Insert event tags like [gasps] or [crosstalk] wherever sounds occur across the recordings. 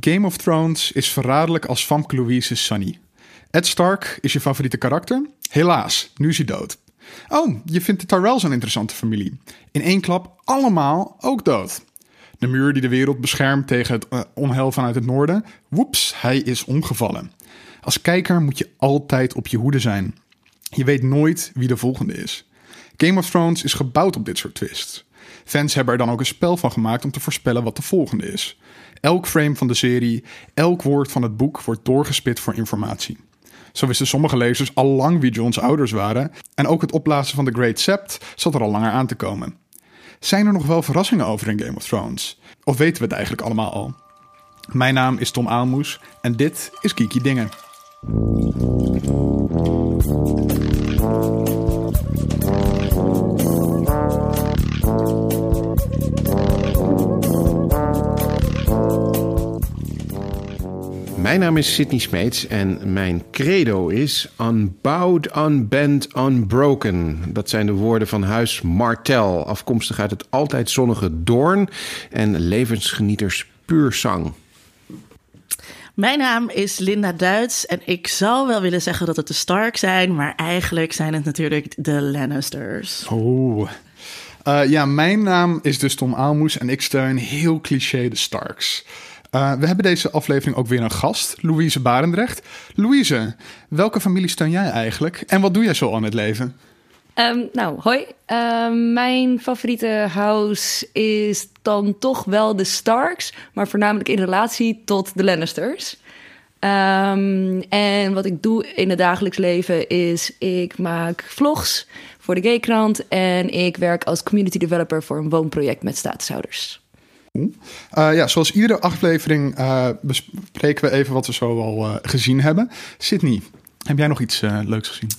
Game of Thrones is verraderlijk als Famke Louise Sunny. Ed Stark is je favoriete karakter? Helaas, nu is hij dood. Oh, je vindt de Tyrells een interessante familie. In één klap allemaal ook dood. De muur die de wereld beschermt tegen het uh, onheil vanuit het noorden? Woeps, hij is omgevallen. Als kijker moet je altijd op je hoede zijn. Je weet nooit wie de volgende is. Game of Thrones is gebouwd op dit soort twists. Fans hebben er dan ook een spel van gemaakt om te voorspellen wat de volgende is. Elk frame van de serie, elk woord van het boek wordt doorgespit voor informatie. Zo wisten sommige lezers al lang wie John's ouders waren en ook het opblazen van de Great Sept zat er al langer aan te komen. Zijn er nog wel verrassingen over in Game of Thrones? Of weten we het eigenlijk allemaal al? Mijn naam is Tom Aalmoes en dit is Kiki Dingen. Mijn naam is Sidney Smeets en mijn credo is Unbowed, Unbent, Unbroken. Dat zijn de woorden van huis Martel, afkomstig uit het altijd zonnige Doorn en levensgenieters puur zang. Mijn naam is Linda Duits en ik zou wel willen zeggen dat het de Stark zijn, maar eigenlijk zijn het natuurlijk de Lannisters. Oh. Uh, ja, mijn naam is dus Tom Aalmoes en ik steun heel cliché de Starks. Uh, we hebben deze aflevering ook weer een gast, Louise Barendrecht. Louise, welke familie steun jij eigenlijk en wat doe jij zo aan het leven? Um, nou, hoi. Um, mijn favoriete house is dan toch wel de Starks, maar voornamelijk in relatie tot de Lannisters. Um, en wat ik doe in het dagelijks leven is, ik maak vlogs voor de Gaykrant en ik werk als community developer voor een woonproject met statushouders. Uh, ja, zoals iedere aflevering uh, bespreken we even wat we zo al uh, gezien hebben. Sydney, heb jij nog iets leuks gezien?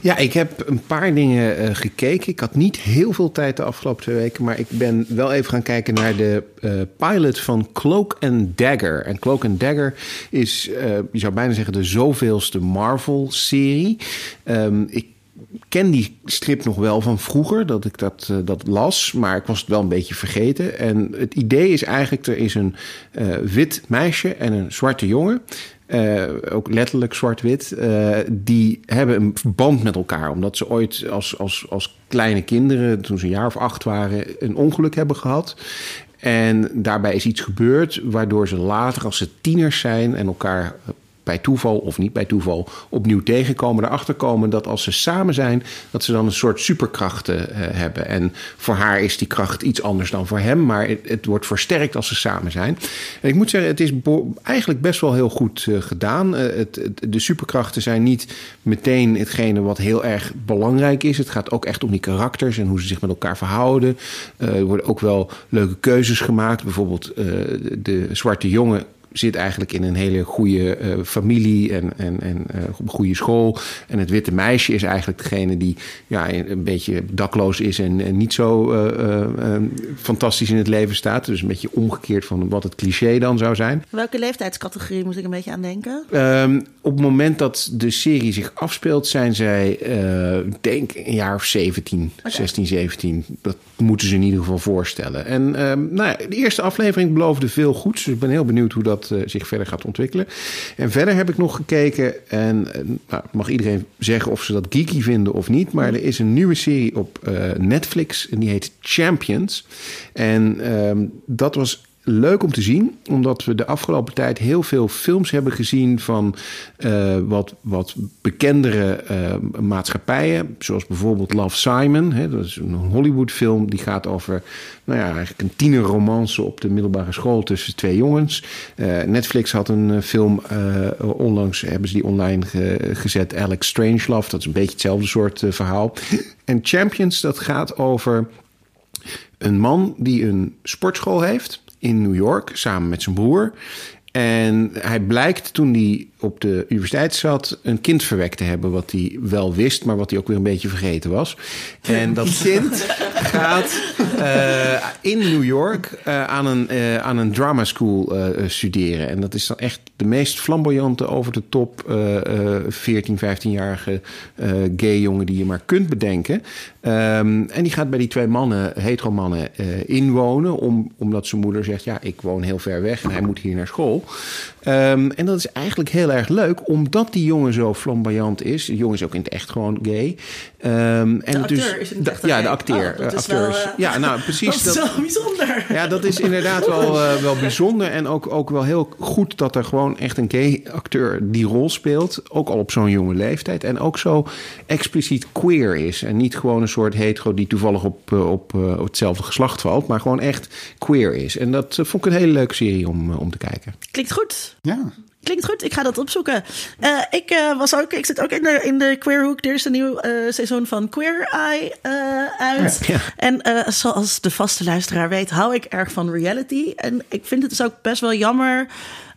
Ja, ik heb een paar dingen gekeken. Ik had niet heel veel tijd de afgelopen twee weken, maar ik ben wel even gaan kijken naar de pilot van Cloak and Dagger. En Cloak and Dagger is, je zou bijna zeggen, de zoveelste Marvel-serie. Um, ik ken die strip nog wel van vroeger, dat ik dat, uh, dat las, maar ik was het wel een beetje vergeten. En het idee is eigenlijk, er is een uh, wit meisje en een zwarte jongen. Uh, ook letterlijk zwart-wit. die hebben een band met elkaar. Omdat ze ooit als, als, als kleine kinderen, toen ze een jaar of acht waren, een ongeluk hebben gehad. En daarbij is iets gebeurd waardoor ze later, als ze tieners zijn en elkaar bij toeval of niet bij toeval opnieuw tegenkomen, erachter komen dat als ze samen zijn, dat ze dan een soort superkrachten uh, hebben. En voor haar is die kracht iets anders dan voor hem, maar het, het wordt versterkt als ze samen zijn. En ik moet zeggen, het is eigenlijk best wel heel goed uh, gedaan. Het, het, de superkrachten zijn niet meteen hetgene wat heel erg belangrijk is. Het gaat ook echt om die karakters en hoe ze zich met elkaar verhouden. er worden ook wel leuke keuzes gemaakt. Bijvoorbeeld de zwarte jongen zit eigenlijk in een hele goede uh, familie en, en, en uh, op een goede school. En het witte meisje is eigenlijk degene die ja, een beetje dakloos is en, en niet zo uh, fantastisch in het leven staat. Dus een beetje omgekeerd van wat het cliché dan zou zijn. Welke leeftijdscategorie moet ik een beetje aan denken? Um, op het moment dat de serie zich afspeelt, zijn zij, denk, een jaar of 17, okay. 16, 17. Dat moeten ze in ieder geval voorstellen. En um, nou ja, de eerste aflevering beloofde veel goeds. Dus ik ben heel benieuwd hoe dat dat uh, zich verder gaat ontwikkelen. En verder heb ik nog gekeken, en uh, nou, mag iedereen zeggen of ze dat geeky vinden of niet, maar er is een nieuwe serie op uh, Netflix en die heet Champions. En dat was leuk om te zien, omdat we de afgelopen tijd heel veel films hebben gezien van uh, wat, wat bekendere uh, maatschappijen. Zoals bijvoorbeeld Love Simon. Hè, dat is een Hollywood-film die gaat over nou ja, eigenlijk een tienerromance op de middelbare school tussen twee jongens. Uh, Netflix had een film onlangs, hebben ze die online ge gezet, Alex Strangelove. Dat is een beetje hetzelfde soort verhaal. en Champions, dat gaat over een man die een sportschool heeft in New York samen met zijn broer. En hij blijkt toen hij op de universiteit zat een kind verwekt te hebben. Wat hij wel wist, maar wat hij ook weer een beetje vergeten was. En dat [laughs] kind gaat uh, in New York uh, aan, een, uh, aan een drama school studeren. En dat is dan echt de meest flamboyante, over de top 14, 15-jarige gay jongen die je maar kunt bedenken. Um, en die gaat bij die twee mannen, hetero mannen, inwonen. Om, omdat zijn moeder zegt, ja, ik woon heel ver weg en hij moet hier naar school. Ehm, en dat is eigenlijk heel erg leuk, omdat die jongen zo flamboyant is. De jongen is ook in het echt gewoon gay. Ehm, en De acteur is in het da- echt Ja, gay. de acteur. Oh, dat eh, is wel, acteurs. eh, ja, nou [laughs] precies. dat is wel bijzonder. Ja, dat is inderdaad wel, [laughs] eh, wel bijzonder. En ook, ook wel heel goed dat er gewoon echt een gay acteur die rol speelt. Ook al op zo'n jonge leeftijd. En ook zo expliciet queer is. En niet gewoon een soort hetero die toevallig op, op, op hetzelfde geslacht valt. Maar gewoon echt queer is. En dat vond ik een hele leuke serie om, om te kijken. Klinkt goed. Ja. Klinkt goed, ik ga dat opzoeken. Eh, ik, eh, was ook, ik zit ook in de, in de Queerhoek. Er is een nieuw eh, seizoen van Queer Eye uit. Ja. En zoals de vaste luisteraar weet, hou ik erg van reality. En ik vind het dus ook best wel jammer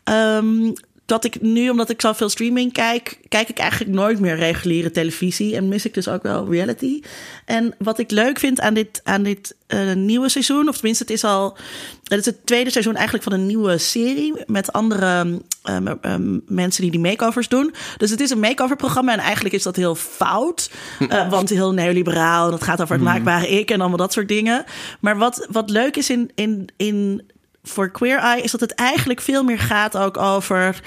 ehm, dat ik nu, omdat ik zoveel streaming kijk, kijk ik eigenlijk nooit meer reguliere televisie. En mis ik dus ook wel reality. En wat ik leuk vind aan dit, aan dit eh, nieuwe seizoen, of tenminste, het is al. Het is het tweede seizoen eigenlijk van een nieuwe serie met andere ehm, ehm, mensen die die makeovers doen. Dus het is een makeover-programma en eigenlijk is dat heel fout, [laughs] eh, want heel neoliberaal en het gaat over het maakbare ik en allemaal dat soort dingen. Maar wat, wat leuk is in, in, in voor Queer Eye is dat het eigenlijk veel meer gaat ook over.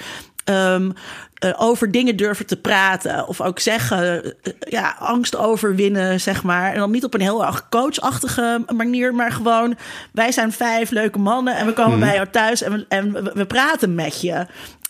ehm, eh, over dingen durven te praten. Of ook zeggen, eh, ja, angst overwinnen, zeg maar. En dan niet op een heel erg coachachtige manier, maar gewoon... wij zijn vijf leuke mannen en we komen bij jou thuis en we, en we, we praten met je.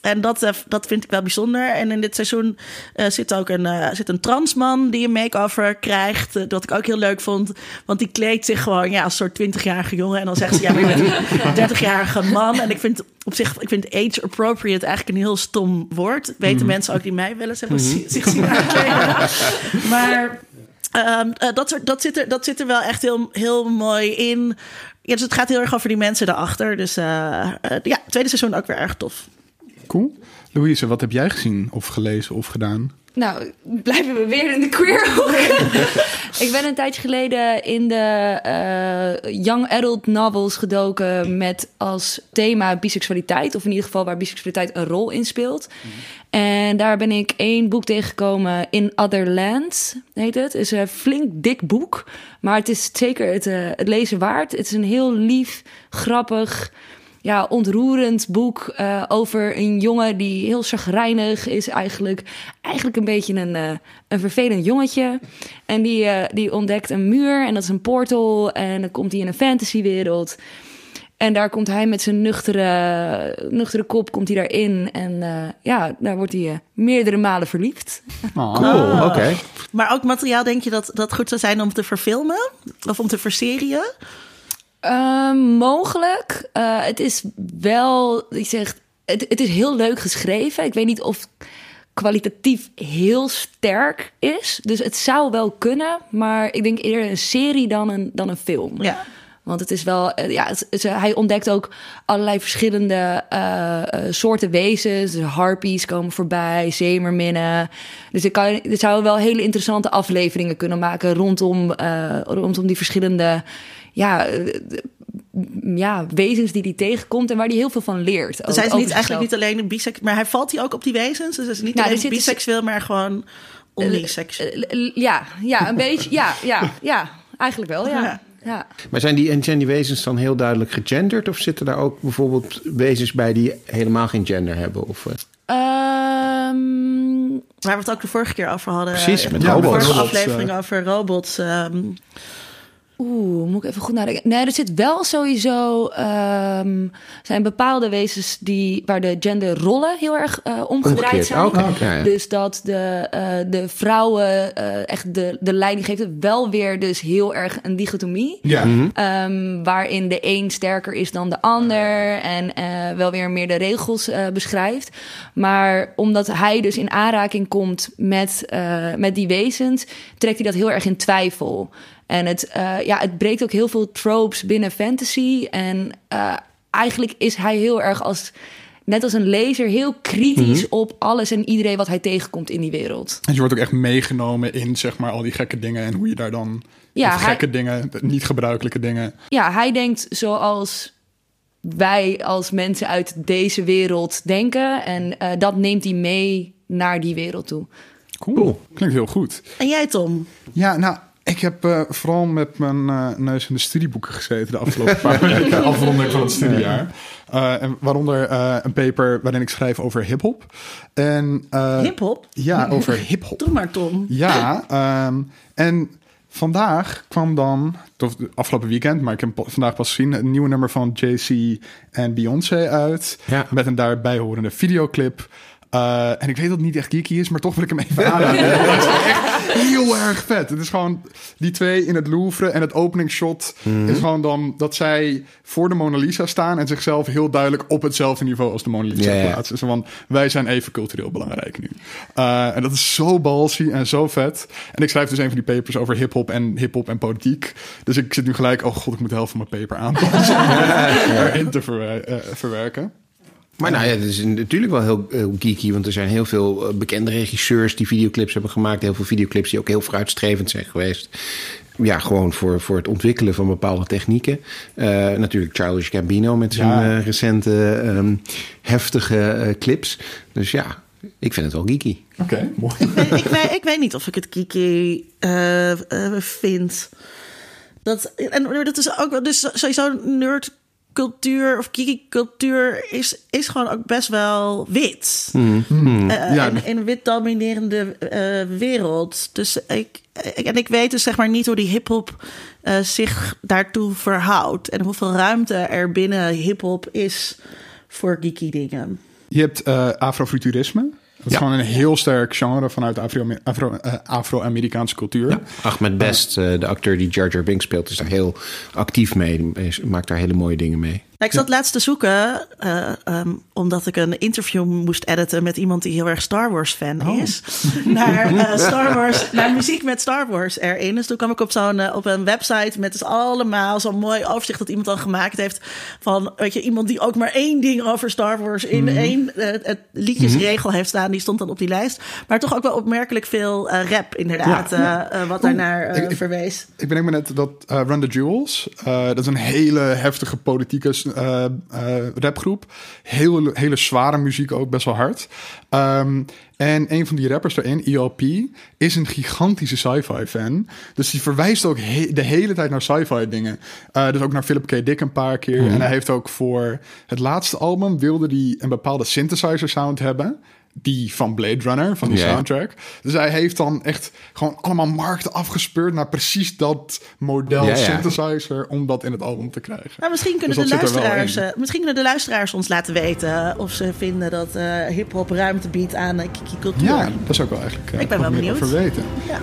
En dat, eh, dat vind ik wel bijzonder. En in dit seizoen eh, zit ook een, eh, zit een transman die een makeover krijgt. dat ik ook heel leuk vond. Want die kleedt zich gewoon ja, als soort 20-jarige jongen. En dan zegt ze, ja, maar een 30-jarige man. En ik vind op zich, ik vind age appropriate eigenlijk een heel stom woord. Weten mensen ook die mij willen zeggen, zich zien aankleden. Maar ehm, eh, dat, soort, dat, zit er, dat zit er wel echt heel, heel mooi in. Ja, dus het gaat heel erg over die mensen daarachter. Dus eh, ja, tweede seizoen ook weer erg tof. Cool. Louise, wat heb jij gezien of gelezen of gedaan? Nou, blijven we weer in de queerhoek. [laughs] ik ben een tijdje geleden in de eh, young adult novels gedoken met als thema biseksualiteit. Of in ieder geval waar biseksualiteit een rol in speelt. En daar ben ik één boek tegengekomen, In Other Lands heet het. Het is een flink dik boek, maar het is zeker het, eh, het lezen waard. Het is een heel lief, grappig ja, ontroerend boek eh, over een jongen die heel chagrijnig is eigenlijk. Eigenlijk een beetje een, eh, een vervelend jongetje. En die, eh, die ontdekt een muur en dat is een portal. En dan komt hij in een fantasywereld. En daar komt hij met zijn nuchtere, nuchtere kop komt hij daarin. En eh, ja, daar wordt hij meerdere malen verliefd. Cool, oké. Maar ook materiaal, denk je dat dat goed zou zijn om te verfilmen? Of om te verserien? Eh, mogelijk. Eh, het is wel, ik zeg, het, het is heel leuk geschreven. Ik weet niet of kwalitatief heel sterk is. Dus het zou wel kunnen, maar ik denk eerder een serie dan een, dan een film. Ja. Want het is wel, eh, ja, het- het- hij ontdekt ook allerlei verschillende eh, soorten wezens. Dus harpies komen voorbij, zeemerminnen. Dus ik kan, er zouden wel hele interessante afleveringen kunnen maken rondom, rondom die verschillende ja, eh, ja, wezens die hij tegenkomt en waar hij heel veel van leert. Dus hij is niet, eigenlijk niet alleen een biseksueel, maar hij valt hij ook op die wezens. Dus hij is niet Nou, alleen dus- biseksueel, maar gewoon omniseksueel. Eh, eh, Ja, ja, een beetje. Ja, ja, ja, eigenlijk wel, ja. Ja. ja. Maar zijn die, en zijn die wezens dan heel duidelijk gegenderd? Of zitten daar ook bijvoorbeeld wezens bij die helemaal geen gender hebben? Of, eh, Ehm, Waar we het ook de vorige keer over hadden. Precies, eh, met de robots. vorige aflevering over robots. ehm, Oeh, moet ik even goed nadenken. Nee, er zit wel sowieso... ehm, zijn bepaalde wezens die, waar de genderrollen heel erg eh, omgedraaid Omgekeerd. zijn. Dus dat de, eh, de vrouwen eh, echt de, de leiding geven. Wel weer dus heel erg een dichotomie. Ja. Ehm, waarin de een sterker is dan de ander en eh, wel weer meer de regels eh, beschrijft. Maar omdat hij dus in aanraking komt met, eh, met die wezens, trekt hij dat heel erg in twijfel. En het, eh, ja, het breekt ook heel veel tropes binnen fantasy. En eh, eigenlijk is hij heel erg als, net als een lezer, heel kritisch op alles en iedereen wat hij tegenkomt in die wereld. En je wordt ook echt meegenomen in zeg maar al die gekke dingen en hoe je daar dan Ja, of hij- gekke dingen, niet gebruikelijke dingen. ja, hij denkt zoals wij als mensen uit deze wereld denken. En eh, dat neemt hij mee naar die wereld toe. Cool. Klinkt heel goed. En jij, Tom? Ja, nou, ik heb eh, vooral met mijn eh, neus in de studieboeken gezeten de afgelopen [laughs] paar weken. Afronding van het studiejaar. Uh, en waaronder uh, een paper waarin ik schrijf over hip-hop. En, uh, hip-hop? Ja, over hip-hop. Doe maar, Tom. Ja, um, en vandaag kwam dan, of afgelopen weekend, maar ik heb vandaag pas gezien, een nieuwe nummer van JC en Beyoncé uit. Ja. Met een daarbij horende videoclip. Uh, en ik weet dat het niet echt geeky is, maar toch wil ik hem even aanraden. [laughs] Het is echt heel erg vet. Het is gewoon die twee in het Louvre en het openingsshot Mhm. is gewoon dan dat zij voor de Mona Lisa staan en zichzelf heel duidelijk op hetzelfde niveau als de Mona Lisa Ja, ja. plaatsen. Zo van, wij zijn even cultureel belangrijk nu. Uh, en dat is zo balsy en zo vet. En ik schrijf dus een van die papers over hip-hop en hip-hop en politiek. Dus ik zit nu gelijk, oh god, ik moet de helft van mijn paper aanpassen. [laughs] [laughs] erin te verwer- uh, verwerken. Maar nou ja, het is natuurlijk wel heel, heel geeky. Want er zijn heel veel eh, bekende regisseurs die videoclips hebben gemaakt. Heel veel videoclips die ook heel vooruitstrevend zijn geweest. Ja, gewoon voor, voor het ontwikkelen van bepaalde technieken. Uh, natuurlijk Charles Gambino met zijn Ja. uh, recente um, heftige uh, clips. Dus ja, ik vind het wel geeky. Oké, okay, [laughs] mooi. Ik weet, ik, weet, ik weet niet of ik het geeky uh, vind. Dat, en dat is ook wel, dus sowieso nerd cultuur of geeky cultuur is, is gewoon ook best wel wit. Mm. Mm. Uh, ja. in, wit dominerende uh, wereld. Dus ik, ik, en ik weet dus zeg maar niet hoe die hip-hop uh, zich daartoe verhoudt. En hoeveel ruimte er binnen hip-hop is voor geeky dingen. Je hebt uh, afrofuturisme. Dat is Ja. gewoon een heel sterk genre vanuit Afro- Afro- uh, Afro-Amerikaanse cultuur. Ja, Ahmed Best, uh, de acteur die Jar Jar Binks speelt, is daar heel actief mee. Maakt daar hele mooie dingen mee. Nou, ik zat laatst te zoeken, uh, um, omdat ik een interview moest editen met iemand die heel erg Star Wars fan Oh. is. [laughs] naar uh, Star Wars, naar muziek met Star Wars erin. Dus toen kwam ik op zo'n uh, op een website met dus allemaal zo'n mooi overzicht dat iemand dan gemaakt heeft van, weet je, iemand die ook maar één ding over Star Wars in Mhm. mm -hmm. één het liedjesregel mm -hmm. heeft staan. Die stond dan op die lijst. Maar toch ook wel opmerkelijk veel rap, inderdaad, ja. wat daarnaar uh, ik, verwees. Ik bedenk me net dat Run the Jewels, dat is een hele heftige politieke uh, uh, rapgroep. Heel, hele zware muziek ook, best wel hard. Um, en een van die rappers erin, ELP, is een gigantische sci-fi fan. Dus die verwijst ook he de hele tijd naar sci-fi dingen. Uh, dus ook naar Philip K. Dick een paar keer. Mhm. Mm. En hij heeft ook voor het laatste album wilde hij een bepaalde synthesizer sound hebben die van Blade Runner, van die soundtrack. Dus hij heeft dan echt gewoon allemaal markten afgespeurd naar precies dat model synthesizer om dat in het album te krijgen. Nou, misschien, kunnen Dus de er wel luisteraars, uh, misschien kunnen de luisteraars ons laten weten of ze vinden dat uh, hip-hop ruimte biedt aan uh, kiki cultuur. Ja, dat zou ik wel eigenlijk uh, Ik ben wel benieuwd. over weten. Ja.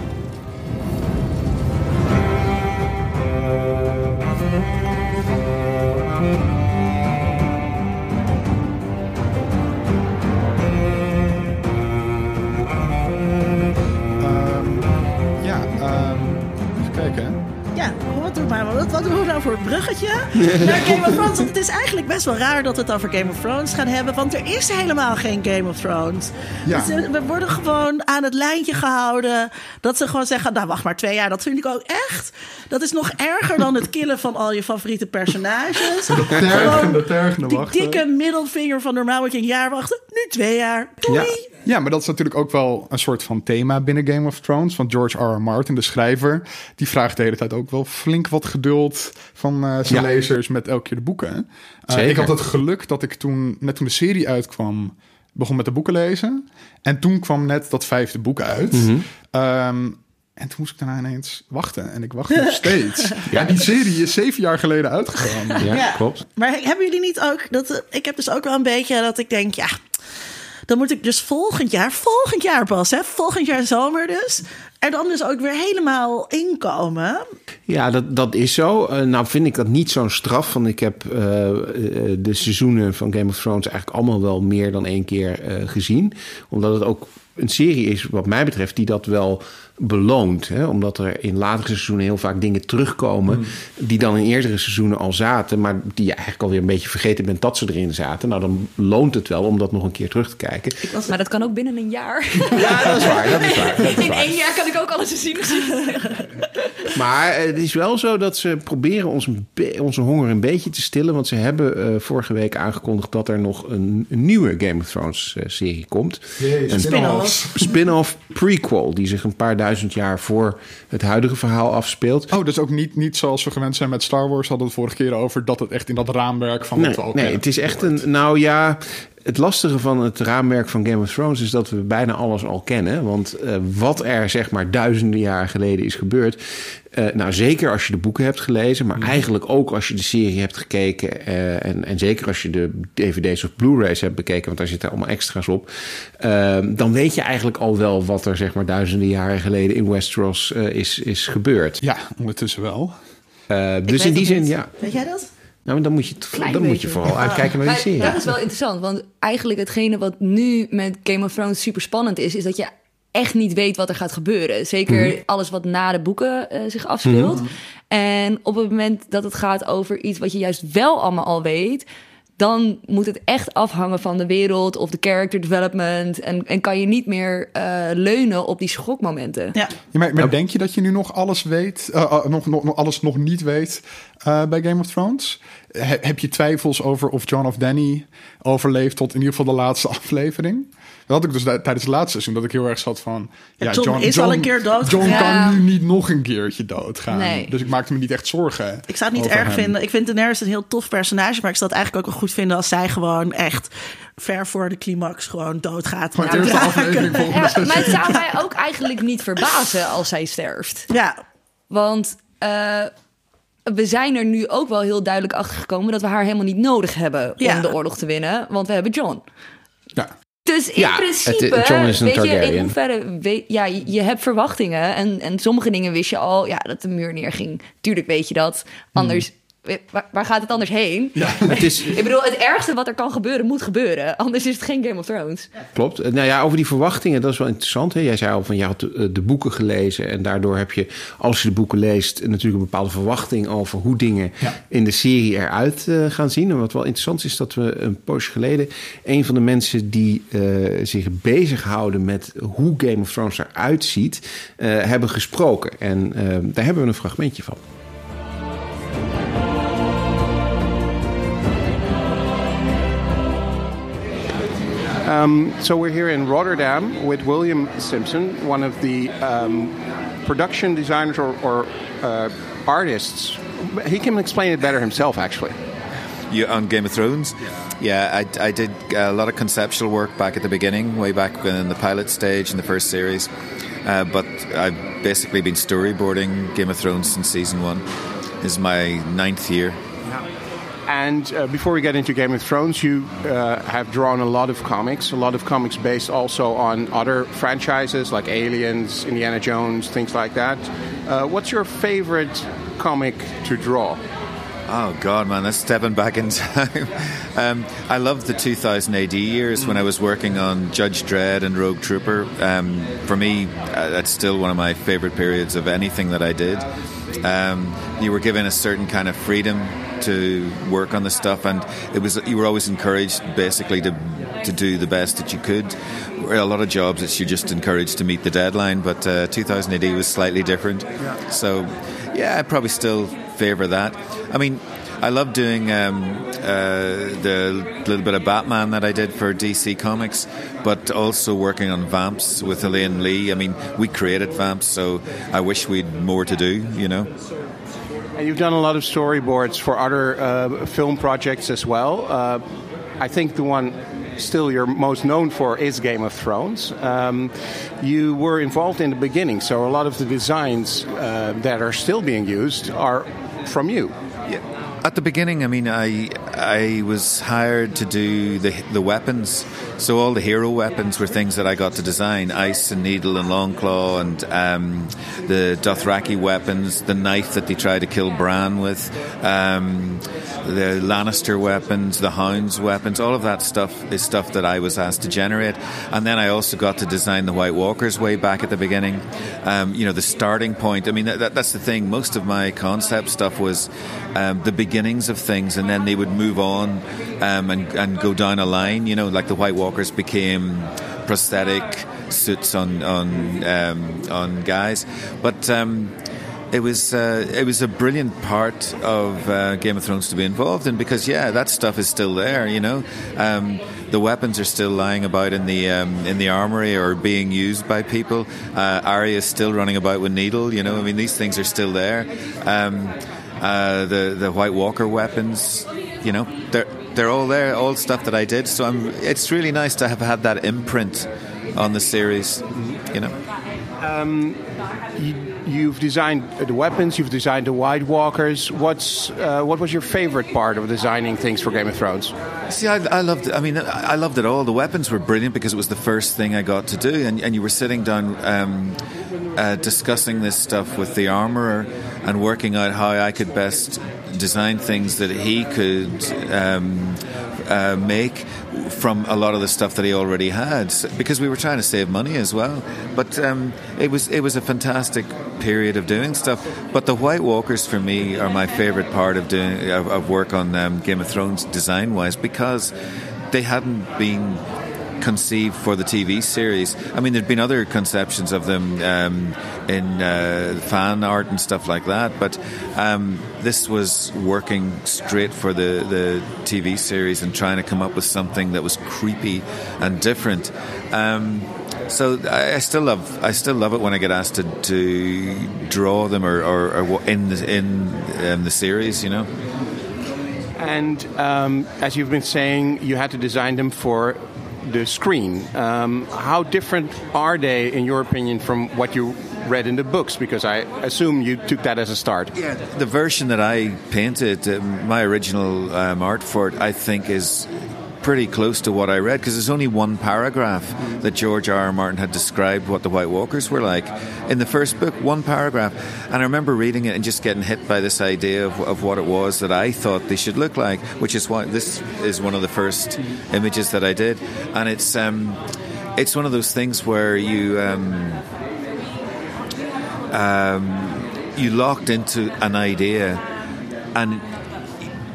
[laughs] naar Game of Thrones? Want het is eigenlijk best wel raar dat we het over Game of Thrones gaan hebben. Want er is helemaal geen Game of Thrones. Ja. Dus we worden gewoon aan het lijntje gehouden. Dat ze gewoon zeggen, nou wacht maar twee jaar. Dat vind ik ook echt. Dat is nog erger dan het killen van al je favoriete personages. [laughs] De tergende, tergende Die wachten. dikke middelvinger van normaal moet je een jaar wachten. Nu twee jaar. Doei. Ja. Ja, maar dat is natuurlijk ook wel een soort van thema binnen Game of Thrones. Want George R. R. Martin, de schrijver, die vraagt de hele tijd ook wel flink wat geduld van uh, zijn Ja. lezers met elke keer de boeken. Uh, Zeker. ik had het geluk dat ik toen, net toen de serie uitkwam, begon met de boeken lezen. En toen kwam net dat vijfde boek uit. Mhm. Um, en toen moest ik daarna ineens wachten. En ik wacht nog steeds. [laughs] ja, die serie is zeven jaar geleden uitgekomen. Ja, Ja. klopt. Maar hebben jullie niet ook dat eh, ik heb dus ook wel een beetje dat ik denk ja dan moet ik dus volgend jaar volgend jaar pas hè volgend jaar zomer dus er dan dus ook weer helemaal inkomen. Ja, dat, dat is zo. Uh, nou vind ik dat niet zo'n straf. Want ik heb uh, de seizoenen van Game of Thrones eigenlijk allemaal wel meer dan één keer gezien. Omdat het ook een serie is, wat mij betreft, die dat wel beloont. Hè? Omdat er in latere seizoenen heel vaak dingen terugkomen... Mm. die dan in eerdere seizoenen al zaten... maar die je eigenlijk alweer een beetje vergeten bent dat ze erin zaten. Nou, dan loont het wel om dat nog een keer terug te kijken. Maar dat kan ook binnen een jaar. [laughs] Ja, dat is waar. Dat is waar, dat is In waar. één jaar kan ik ook alles zien. [laughs] Maar het is wel zo dat ze proberen ons onze honger een beetje te stillen. Want ze hebben eh, vorige week aangekondigd dat er nog een, een nieuwe Game of Thrones eh, serie komt. een Spin-off. spin-off prequel die zich een paar duizend jaar voor het huidige verhaal afspeelt. Oh, dus ook niet, niet zoals we gewend zijn met Star Wars. Hadden we het vorige keer over dat het echt in dat raamwerk van wat Nee, we ook nee het is echt een. Nou ja, het lastige van het raamwerk van Game of Thrones is dat we bijna alles al kennen. Want eh, wat er zeg maar duizenden jaren geleden is gebeurd. eh, nou, zeker als je de boeken hebt gelezen, maar eigenlijk ook als je de serie hebt gekeken. eh, en, en zeker als je de DVD's of Blu-rays hebt bekeken, want daar zitten allemaal extra's op. eh, dan weet je eigenlijk al wel wat er zeg maar duizenden jaren geleden in Westeros eh, is, is gebeurd. Ja, ondertussen wel. Eh, dus in die zin, niet. ja. Weet jij dat? Nou, dan moet je, dan moet je vooral uitkijken naar die serie. dat is wel interessant, want eigenlijk hetgene wat nu met Game of Thrones super spannend is, is dat je echt niet weet wat er gaat gebeuren. Zeker Mhm. alles wat na de boeken eh, zich afspeelt. En op het moment dat het gaat over iets wat je juist wel allemaal al weet, dan moet het echt afhangen van de wereld of de character development. En, en kan je niet meer eh, leunen op die schokmomenten. Ja. Ja, maar, maar denk je dat je nu nog alles weet, eh, eh, nog, nog, nog alles nog niet weet eh, bij Game of Thrones? He- heb je twijfels over of John of Danny overleeft tot in ieder geval de laatste [laughs] aflevering? Dat had ik dus tijdens het laatste seizoen, dat ik heel erg zat van... Ja, John is al een keer dood John kan nu niet nog een keertje doodgaan. Nee. Dus ik maakte me niet echt zorgen Ik zou het niet erg hem. vinden. Ik vind Daenerys een heel tof personage. Maar ik zou het eigenlijk ook wel goed vinden als zij gewoon echt ver voor de climax gewoon doodgaat. De Ja, eerste aflevering volgende Ja, maar het zou mij ook eigenlijk niet verbazen als zij sterft. Ja, Want eh, we zijn er nu ook wel heel duidelijk achter gekomen dat we haar helemaal niet nodig hebben Ja. om de oorlog te winnen. Want we hebben John. Ja. Dus in Ja, principe, het- John is een weet je, in hoeverre, weet, ja, je, je hebt verwachtingen en, en sommige dingen wist je al, ja, dat de muur neerging. Tuurlijk weet je dat. Anders, waar, waar gaat het anders heen? [laughs] Het is, Ik bedoel, het ergste wat er kan gebeuren, moet gebeuren. Anders is het geen Game of Thrones. Klopt. Eh, Nou ja, over die verwachtingen, dat is wel interessant. Hè? Jij zei al van je had de, de boeken gelezen. En daardoor heb je, als je de boeken leest, natuurlijk een bepaalde verwachting over hoe dingen Ja. in de serie eruit eh, gaan zien. En wat wel interessant is, dat we een poosje geleden een van de mensen die eh, zich bezighouden met hoe Game of Thrones eruit ziet, eh, hebben gesproken. En eh, daar hebben we een fragmentje van. Um, so we're here in Rotterdam with William Simpson, one of the um, production designers or, or uh, artists. He can explain it better himself, actually. You on Game of Thrones? Yeah, I, I did a lot of conceptual work back at the beginning, way back in the pilot stage in the first series. Uh, but I've basically been storyboarding Game of Thrones since season one. This is my ninth year. And uh, before we get into Game of Thrones, you uh, have drawn a lot of comics, a lot of comics based also on other franchises like Aliens, Indiana Jones, things like that. Uh, what's your favorite comic to draw? Oh God, man, that's stepping back in [laughs] time. um, I loved the 2000 AD years when I was working on Judge Dredd and Rogue Trooper. Um, for me, uh, that's still one of my favorite periods of anything that I did. Um, you were given a certain kind of freedom to work on the stuff, and it was you were always encouraged basically to to do the best that you could. A lot of jobs, it's you're just encouraged to meet the deadline, but uh, 2000 was slightly different. So, yeah, I probably still favour that. I mean, I love doing um, uh, the little bit of Batman that I did for DC Comics, but also working on Vamps with Elaine Lee. I mean, we created Vamps, so I wish we'd more to do, you know. And you've done a lot of storyboards for other uh, film projects as well. Uh, I think the one still you're most known for is Game of Thrones. Um, you were involved in the beginning, so a lot of the designs uh, that are still being used are from you. Yeah. At the beginning, I mean, I I was hired to do the the weapons. So all the hero weapons were things that I got to design: ice and needle and longclaw, and um, the Dothraki weapons, the knife that they try to kill Bran with, um, the Lannister weapons, the Hounds weapons. All of that stuff is stuff that I was asked to generate, and then I also got to design the White Walkers way back at the beginning. Um, you know, the starting point. I mean, that, that's the thing. Most of my concept stuff was um, the beginnings of things, and then they would move on um, and, and go down a line. You know, like the White Walkers became prosthetic suits on on um, on guys, but. Um, it was uh, it was a brilliant part of uh, Game of Thrones to be involved in because yeah, that stuff is still there. You know, um, the weapons are still lying about in the um, in the armory or being used by people. Uh, Arya is still running about with needle. You know, I mean, these things are still there. Um, uh, the the White Walker weapons, you know, they're they're all there, all stuff that I did. So I'm, it's really nice to have had that imprint on the series. You know. Um, you, have designed the weapons, you've designed the White Walkers. What's uh, what was your favorite part of designing things for Game of Thrones? See, I, I, loved. I mean, I loved it all. The weapons were brilliant because it was the first thing I got to do, and, and you were sitting down um, uh, discussing this stuff with the armorer and working out how I could best design things that he could um, uh, make from a lot of the stuff that he already had because we were trying to save money as well. But um, it was it was a fantastic period of doing stuff. But the White Walkers for me are my favorite part of doing of, of work on um, Game of Thrones design wise because they hadn't been conceived for the TV series. I mean, there'd been other conceptions of them um, in uh, fan art and stuff like that, but um, this was working straight for the, the TV series and trying to come up with something that was creepy and different. Um, so I, still love I still love it when I get asked to, to draw them or, or, or in the, in um, the series, you know. And um, as you've been saying, you had to design them for the screen. Um, how different are they, in your opinion, from what you read in the books? Because I assume you took that as a start. Yeah, the version that I painted, uh, my original um, art for it, I think is pretty close to what I read because there's only one paragraph that George R. R. Martin had described what the White Walkers were like in the first book. One paragraph, and I remember reading it and just getting hit by this idea of, of what it was that I thought they should look like, which is why this is one of the first images that I did, and it's um, it's one of those things where you. Um, um, you locked into an idea and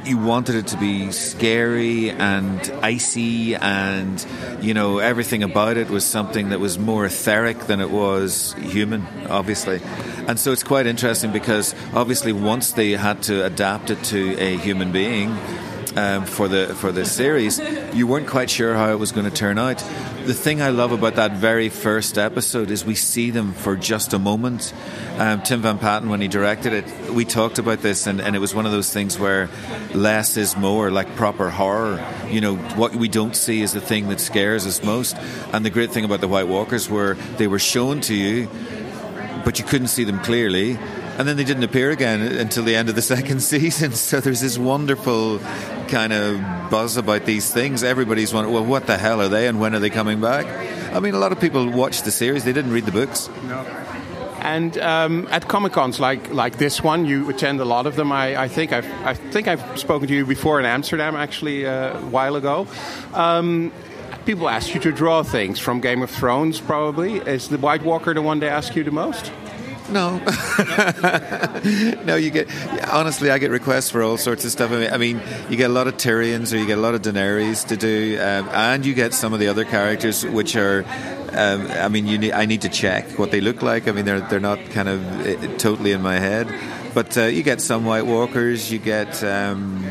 you wanted it to be scary and icy and you know everything about it was something that was more etheric than it was human obviously. And so it's quite interesting because obviously once they had to adapt it to a human being um, for the for the series, you weren't quite sure how it was going to turn out. The thing I love about that very first episode is we see them for just a moment. Um, Tim Van Patten, when he directed it, we talked about this, and, and it was one of those things where less is more, like proper horror. You know, what we don't see is the thing that scares us most. And the great thing about the White Walkers were they were shown to you, but you couldn't see them clearly and then they didn't appear again until the end of the [laughs] second season. So there's this wonderful kind of buzz about these things. Everybody's wondering, well, what the hell are they, and when are they coming back? I mean, a lot of people watched the series; they didn't read the books. No. And um, at Comic Cons like like this one, you attend a lot of them. I, I, think I've I think I've spoken to you before in Amsterdam, actually uh, a while ago. Um, people ask you to draw things from Game of Thrones. Probably is the White Walker the one they ask you the most? No, [laughs] no. You get honestly, I get requests for all sorts of stuff. I mean, you get a lot of Tyrions or you get a lot of Daenerys to do, um, and you get some of the other characters which are. Um, I mean, you need, I need to check what they look like. I mean, they're they're not kind of uh, totally in my head, but uh, you get some White Walkers. You get. Um,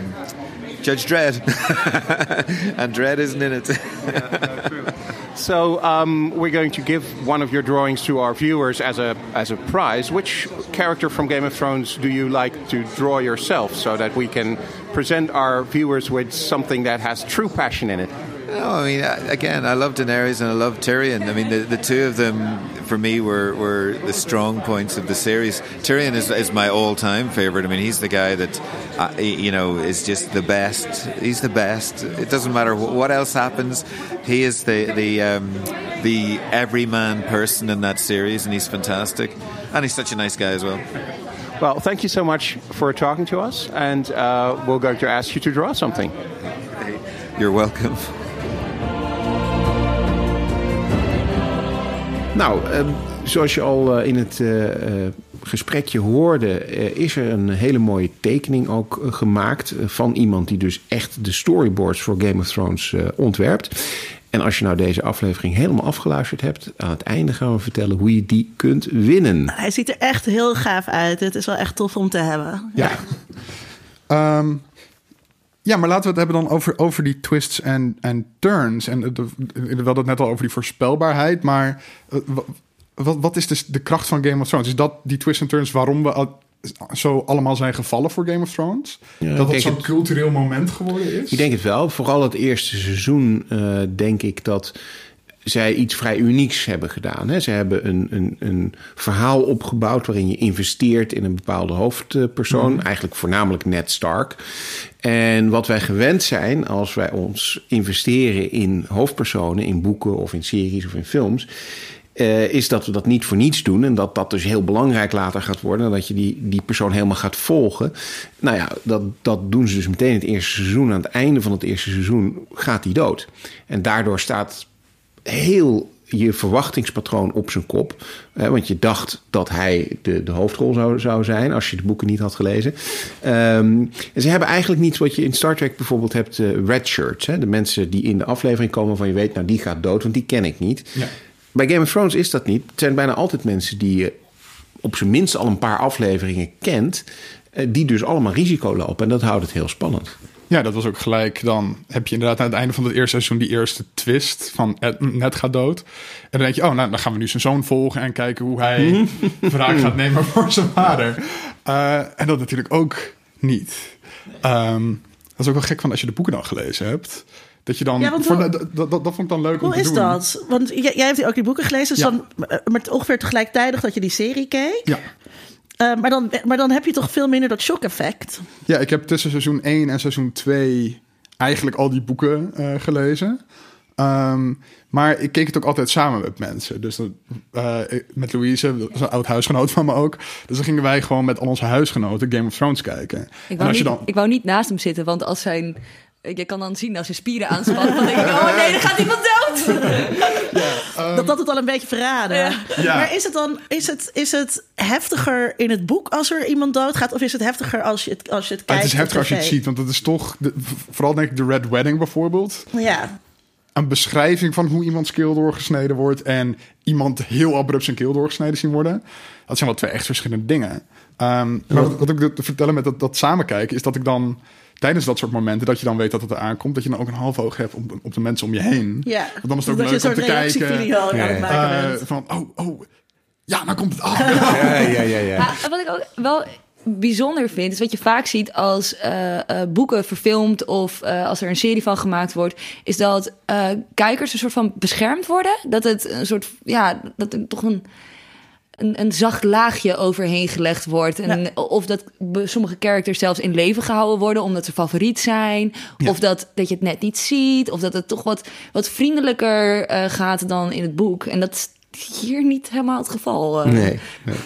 Judge Dredd, [laughs] and Dredd isn't in it. yeah, so um, we're going to give one of your drawings to our viewers as a as a prize. Which character from Game of Thrones do you like to draw yourself, so that we can present our viewers with something that has true passion in it? No, I mean, again, I love Daenerys and I love Tyrion. I mean, the, the two of them, for me, were, were the strong points of the series. Tyrion is, is my all time favorite. I mean, he's the guy that, uh, you know, is just the best. He's the best. It doesn't matter what else happens. He is the, the, um, the everyman person in that series, and he's fantastic. And he's such a nice guy as well. Well, thank you so much for talking to us, and uh, we're going to ask you to draw something. You're welcome. Nou, ehm, zoals je al eh, in het uh, gesprekje hoorde, is er een hele mooie tekening ook gemaakt van iemand die dus echt de storyboards voor Game of Thrones ontwerpt. En als je nou deze aflevering helemaal afgeluisterd hebt, aan het einde gaan we vertellen hoe je die kunt winnen. Hij ziet er echt heel gaaf uit. Het is wel echt tof om te hebben. Ja. Ehm, ja, maar laten we het hebben dan over, over die twists en, en turns. En de, de- we hadden het net al over die voorspelbaarheid. Maar eh, wa- wat, wat is dus de kracht van Game of Thrones? Is dat die twists en turns waarom we al- zo allemaal zijn gevallen voor Game of Thrones? Ja, dat het zo'n cultureel moment geworden is? Ik denk het wel. Vooral het eerste seizoen eh, denk ik dat zij iets vrij unieks hebben gedaan. Hè. Ze hebben een, een, een verhaal opgebouwd waarin je investeert in een bepaalde hoofdpersoon. Eigenlijk voornamelijk Ned Stark. En wat wij gewend zijn als wij ons investeren in hoofdpersonen, in boeken of in series of in films. eh, is dat we dat niet voor niets doen. En dat dat dus heel belangrijk later gaat worden. En dat je die, die persoon helemaal gaat volgen. Nou ja, dat, dat doen ze dus meteen in het eerste seizoen. Aan het einde van het eerste seizoen gaat hij dood. En daardoor staat heel je verwachtingspatroon op zijn kop. Hè, want je dacht dat hij de, de hoofdrol zou, zou zijn... als je de boeken niet had gelezen. Ehm, en ze hebben eigenlijk niet wat je in Star Trek bijvoorbeeld hebt... eh, red shirts. Hè, de mensen die in de aflevering komen van je weet... nou, die gaat dood, want die ken ik niet. Ja. Bij Game of Thrones is dat niet. Het zijn bijna altijd mensen die je op zijn minst al een paar afleveringen kent... eh, die dus allemaal risico lopen. En dat houdt het heel spannend. Ja, dat was ook gelijk. Dan heb je inderdaad aan het einde van het eerste seizoen die eerste twist van Ed- Ned gaat dood. En dan denk je, oh, nou, dan gaan we nu zijn zoon volgen en kijken hoe hij [laughs] wraak gaat nemen voor zijn vader. Eh, en dat natuurlijk ook niet. Ehm, dat is ook wel gek van als je de boeken dan gelezen hebt. Dat je dan. Ja, want voor, hoe- dat, dat, dat vond ik dan leuk om Hoe te is doen. dat? Want jij, jij hebt ook die boeken gelezen, dus Ja. dan, eh, met ongeveer tegelijkertijd dat je die serie keek. Ja. Eh, maar, dan, maar dan heb je toch veel minder dat shock-effect. ja, ik heb tussen seizoen 1 en seizoen 2 eigenlijk al die boeken eh, gelezen. Ehm, maar ik keek het ook altijd samen met mensen. Dus dat, eh, met Louise, dat is een oud huisgenoot van me ook. Dus dan gingen wij gewoon met al onze huisgenoten Game of Thrones kijken. Ik en wou, als je dan. ik wou niet naast hem zitten, want als zijn... Je kan dan zien als zijn spieren aanspannen. Dan denk ik, oh nee, er gaat iemand dood. [laughs] dat dat het al een beetje verraden. Ja. Ja. Maar is het dan is het, is het heftiger in het boek als er iemand doodgaat? Of is het heftiger als je het, als je het Ah, kijkt? het is heftig op als je het ziet, want het is toch, de- vooral denk ik de Red Wedding bijvoorbeeld, Ja. een beschrijving van hoe iemands keel doorgesneden wordt en iemand heel abrupt zijn keel doorgesneden zien worden. Dat zijn wel twee echt verschillende dingen. Ehm, maar wat, wat ik te vertellen met dat, dat samenkijken is dat ik dan tijdens dat soort momenten dat je dan weet dat het eraan komt, dat je dan ook een half oog hebt op, op de mensen om je heen. ja. Want dan is het ook dat leuk een om te soort kijken. reactievideo aan het Ja. maken eh, bent. van oh oh ja, dan komt het af. [laughs] Ja, ja, ja. ja. Wat ik ook wel bijzonder vind, is wat je vaak ziet als eh, eh, boeken verfilmd of eh, als er een serie van gemaakt wordt, is dat eh, kijkers een soort van beschermd worden. Dat het een soort, ja, dat er toch een, een, een zacht laagje overheen gelegd wordt. En, Of dat sommige characters zelfs in leven gehouden worden omdat ze favoriet zijn. Of dat, dat je het net niet ziet. Of dat het toch wat, wat vriendelijker eh, gaat dan in het boek. En dat is hier niet helemaal het geval. eh. Nee, nee.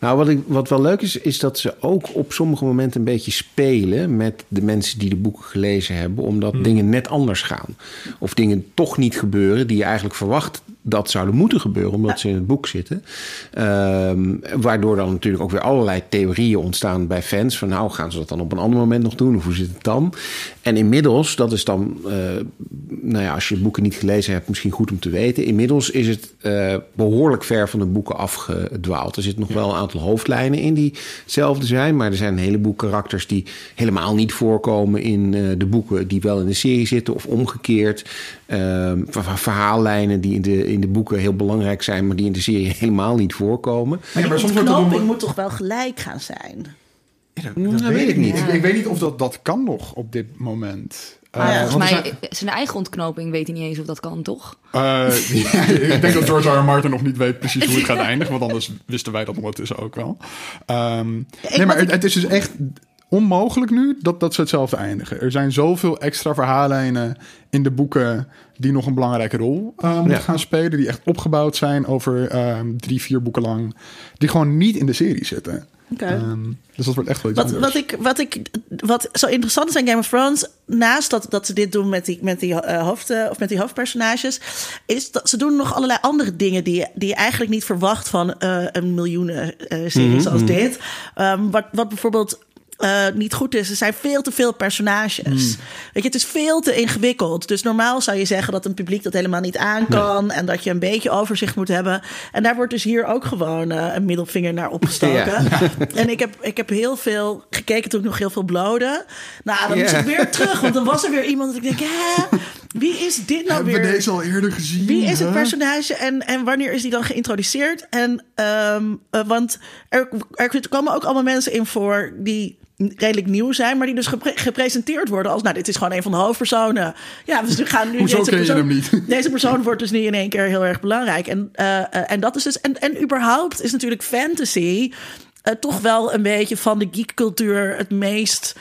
Nou, wat, ik, wat wel leuk is, is dat ze ook op sommige momenten een beetje spelen met de mensen die de boeken gelezen hebben, omdat dingen net anders gaan. Of dingen toch niet gebeuren die je eigenlijk verwacht dat zouden moeten gebeuren, omdat ze in het boek zitten. Ehm, waardoor dan natuurlijk ook weer allerlei theorieën ontstaan bij fans. Van nou, gaan ze dat dan op een ander moment nog doen? Of hoe zit het dan? En inmiddels, dat is dan, eh, nou ja, als je boeken niet gelezen hebt, misschien goed om te weten. Inmiddels is het eh, behoorlijk ver van de boeken afgedwaald. Er zitten nog wel een aantal hoofdlijnen in die hetzelfde zijn. Maar er zijn een heleboel karakters die helemaal niet voorkomen in eh, de boeken, die wel in de serie zitten of omgekeerd. Ehm, ver- ver- verhaallijnen die in de, in de boeken heel belangrijk zijn, maar die in de serie helemaal niet voorkomen. Ja, maar De soms wordt het moet toch wel gelijk gaan zijn? Ja, dat, dat weet ik niet. Ik, ik weet niet of dat, dat kan nog op dit moment. Ah, ja. Eh, Volgens mij, zijn eigen ontknoping weet hij niet eens of dat kan, toch? Eh, [laughs] ik denk dat George R. R. Martin nog niet weet precies hoe het gaat [laughs] eindigen. Want anders wisten wij dat ondertussen ook wel. Ehm, nee, maar het, ik- het is dus echt onmogelijk nu dat, dat ze hetzelfde eindigen. Er zijn zoveel extra verhaallijnen in de boeken... die nog een belangrijke rol moeten Ja. gaan spelen. Die echt opgebouwd zijn over ehm, drie, vier boeken lang. Die gewoon niet in de serie zitten. Oké. Ehm, dus dat wordt echt wel iets Wat, anders. wat, ik, wat, ik, wat zo interessant is aan Game of Thrones, naast dat, dat ze dit doen met die, met die, hoofd, eh, of met die hoofdpersonages, is dat ze doen nog allerlei andere dingen die, je- die je eigenlijk niet verwacht van eh, een miljoenen serie zoals dit. Ehm, wat, wat bijvoorbeeld eh, niet goed is. Er zijn veel te veel personages. Hmm. Weet je, het is veel te ingewikkeld. Dus normaal zou je zeggen dat een publiek dat helemaal niet aan kan. En dat je een beetje overzicht moet hebben. En daar wordt dus hier ook gewoon eh, een middelvinger naar opgestoken. [laughs] En ik heb, ik heb heel veel gekeken toen ik nog heel veel blode. Nou, dan moest ik weer terug. Want dan was er weer iemand dat ik denk, hè, wie is dit nou Hebben weer? we deze al eerder gezien? Wie is het personage en, en wanneer is die dan geïntroduceerd? En, ehm, eh, want er, er komen ook allemaal mensen in voor die redelijk nieuw zijn, maar die dus gepre- gepresenteerd worden als, nou, dit is gewoon een van de hoofdpersonen. Ja, dus we gaan nu Hoezo deze ken je persoon, hem niet? [laughs] Deze persoon wordt dus nu in één keer heel erg belangrijk. En, eh, eh, en dat is dus, en, en überhaupt is natuurlijk fantasy. eh, toch wel een beetje van de geekcultuur het meest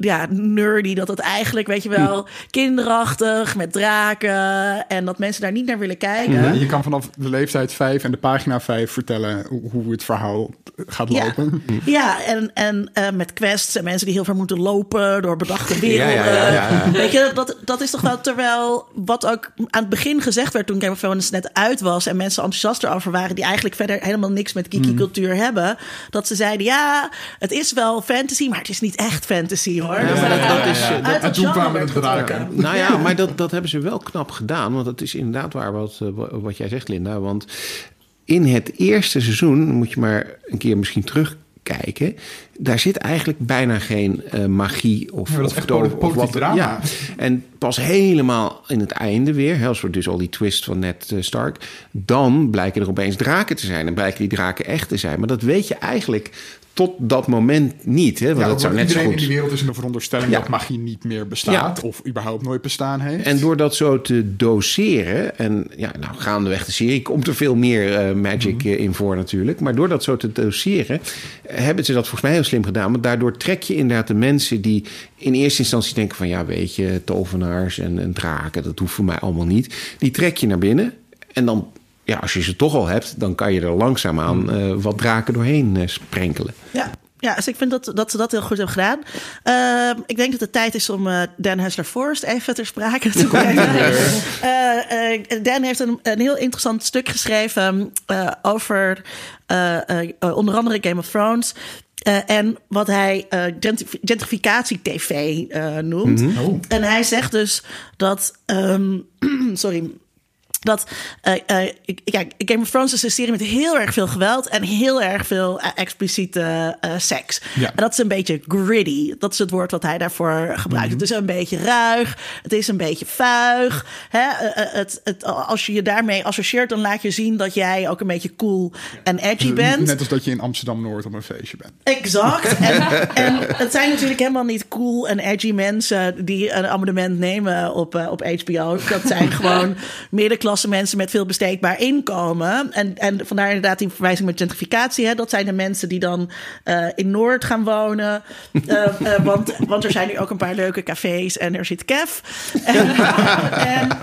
ja, nerdy. Dat het eigenlijk, weet je wel, [laughs] kinderachtig met draken. En dat mensen daar niet naar willen kijken. Je kan vanaf de leeftijd 5 en de pagina 5 vertellen hoe, het verhaal gaat lopen. ja en, en eh, met quests en mensen die heel ver moeten lopen door bedachte werelden. [laughs] Ja, ja, ja, ja. Weet je, dat, dat is toch wel terwijl wat ook aan het begin gezegd werd toen Game of Thrones net uit was en mensen enthousiast erover waren die eigenlijk verder helemaal niks met geeky cultuur hebben, dat ze zeiden ja, het is wel fantasy, maar het is niet echt fantasy hoor. Dus maar dat- dat is, uit eh, het en toen kwamen de draken. Nou ja, maar dat, dat hebben ze wel knap gedaan. Want het is inderdaad waar wat, eh, wa- wat jij zegt, Linda. Want in het eerste seizoen, moet je maar een keer misschien terugkijken... daar zit eigenlijk bijna geen eh, magie of, Ja, dat is of echt wat. drama. Ja, en pas helemaal in het einde weer, we dus al die twist van eh, Stark... dan blijken er opeens draken te zijn en blijken die draken echt te zijn. Maar dat weet je eigenlijk tot dat moment niet. Hè, want Ja, dat zou net zo iedereen goed... in die wereld is in de veronderstelling Ja. dat magie niet meer bestaat. Of überhaupt nooit bestaan heeft. En door dat zo te doseren, en ja, nou gaandeweg de serie komt er veel meer eh, magic eh, in voor natuurlijk. Maar door dat zo te doseren, hebben ze dat volgens mij heel slim gedaan. Want daardoor trek je inderdaad de mensen die in eerste instantie denken van ja, weet je, tovenaars en, en draken, dat hoeft voor mij allemaal niet. Die trek je naar binnen. En dan, ja, als je ze toch al hebt, dan kan je er langzaamaan eh wat draken doorheen eh, sprenkelen. Ja. Ja, dus ik vind dat, dat ze dat heel goed hebben gedaan. Ehm, ik denk dat het tijd is om eh, Dan Hessler Forrest even ter sprake te brengen. [laughs] Eh, eh, Dan heeft een, een heel interessant stuk geschreven eh, over onder andere Game of Thrones. Eh, en wat hij eh, gentrif- gentrificatie-tv eh, noemt. Oh. En hij zegt dus dat. ehm, [clears throat] sorry dat eh, ik- ja, Game of Thrones is een serie met heel erg veel geweld en heel erg veel eh, expliciete seks. Ja. En dat is een beetje gritty. Dat is het woord wat hij daarvoor gebruikt. Het is een beetje ruig. Het is een beetje vuig. Hè? Het, het, als je je daarmee associeert, dan laat je zien dat jij ook een beetje cool en edgy bent. Net als dat je in Amsterdam-Noord op een feestje bent. Exact. [laughs] En, en het zijn natuurlijk helemaal niet cool en edgy mensen die een abonnement nemen op, op HBO. Dat zijn [laughs] gewoon middenklasse mensen met veel besteedbaar inkomen. En, en vandaar inderdaad die verwijzing met gentrificatie. Hè. Dat zijn de mensen die dan eh, in Noord gaan wonen. [laughs] Eh, eh, want, want er zijn nu ook een paar leuke cafés en er zit Kev. En, [laughs] en,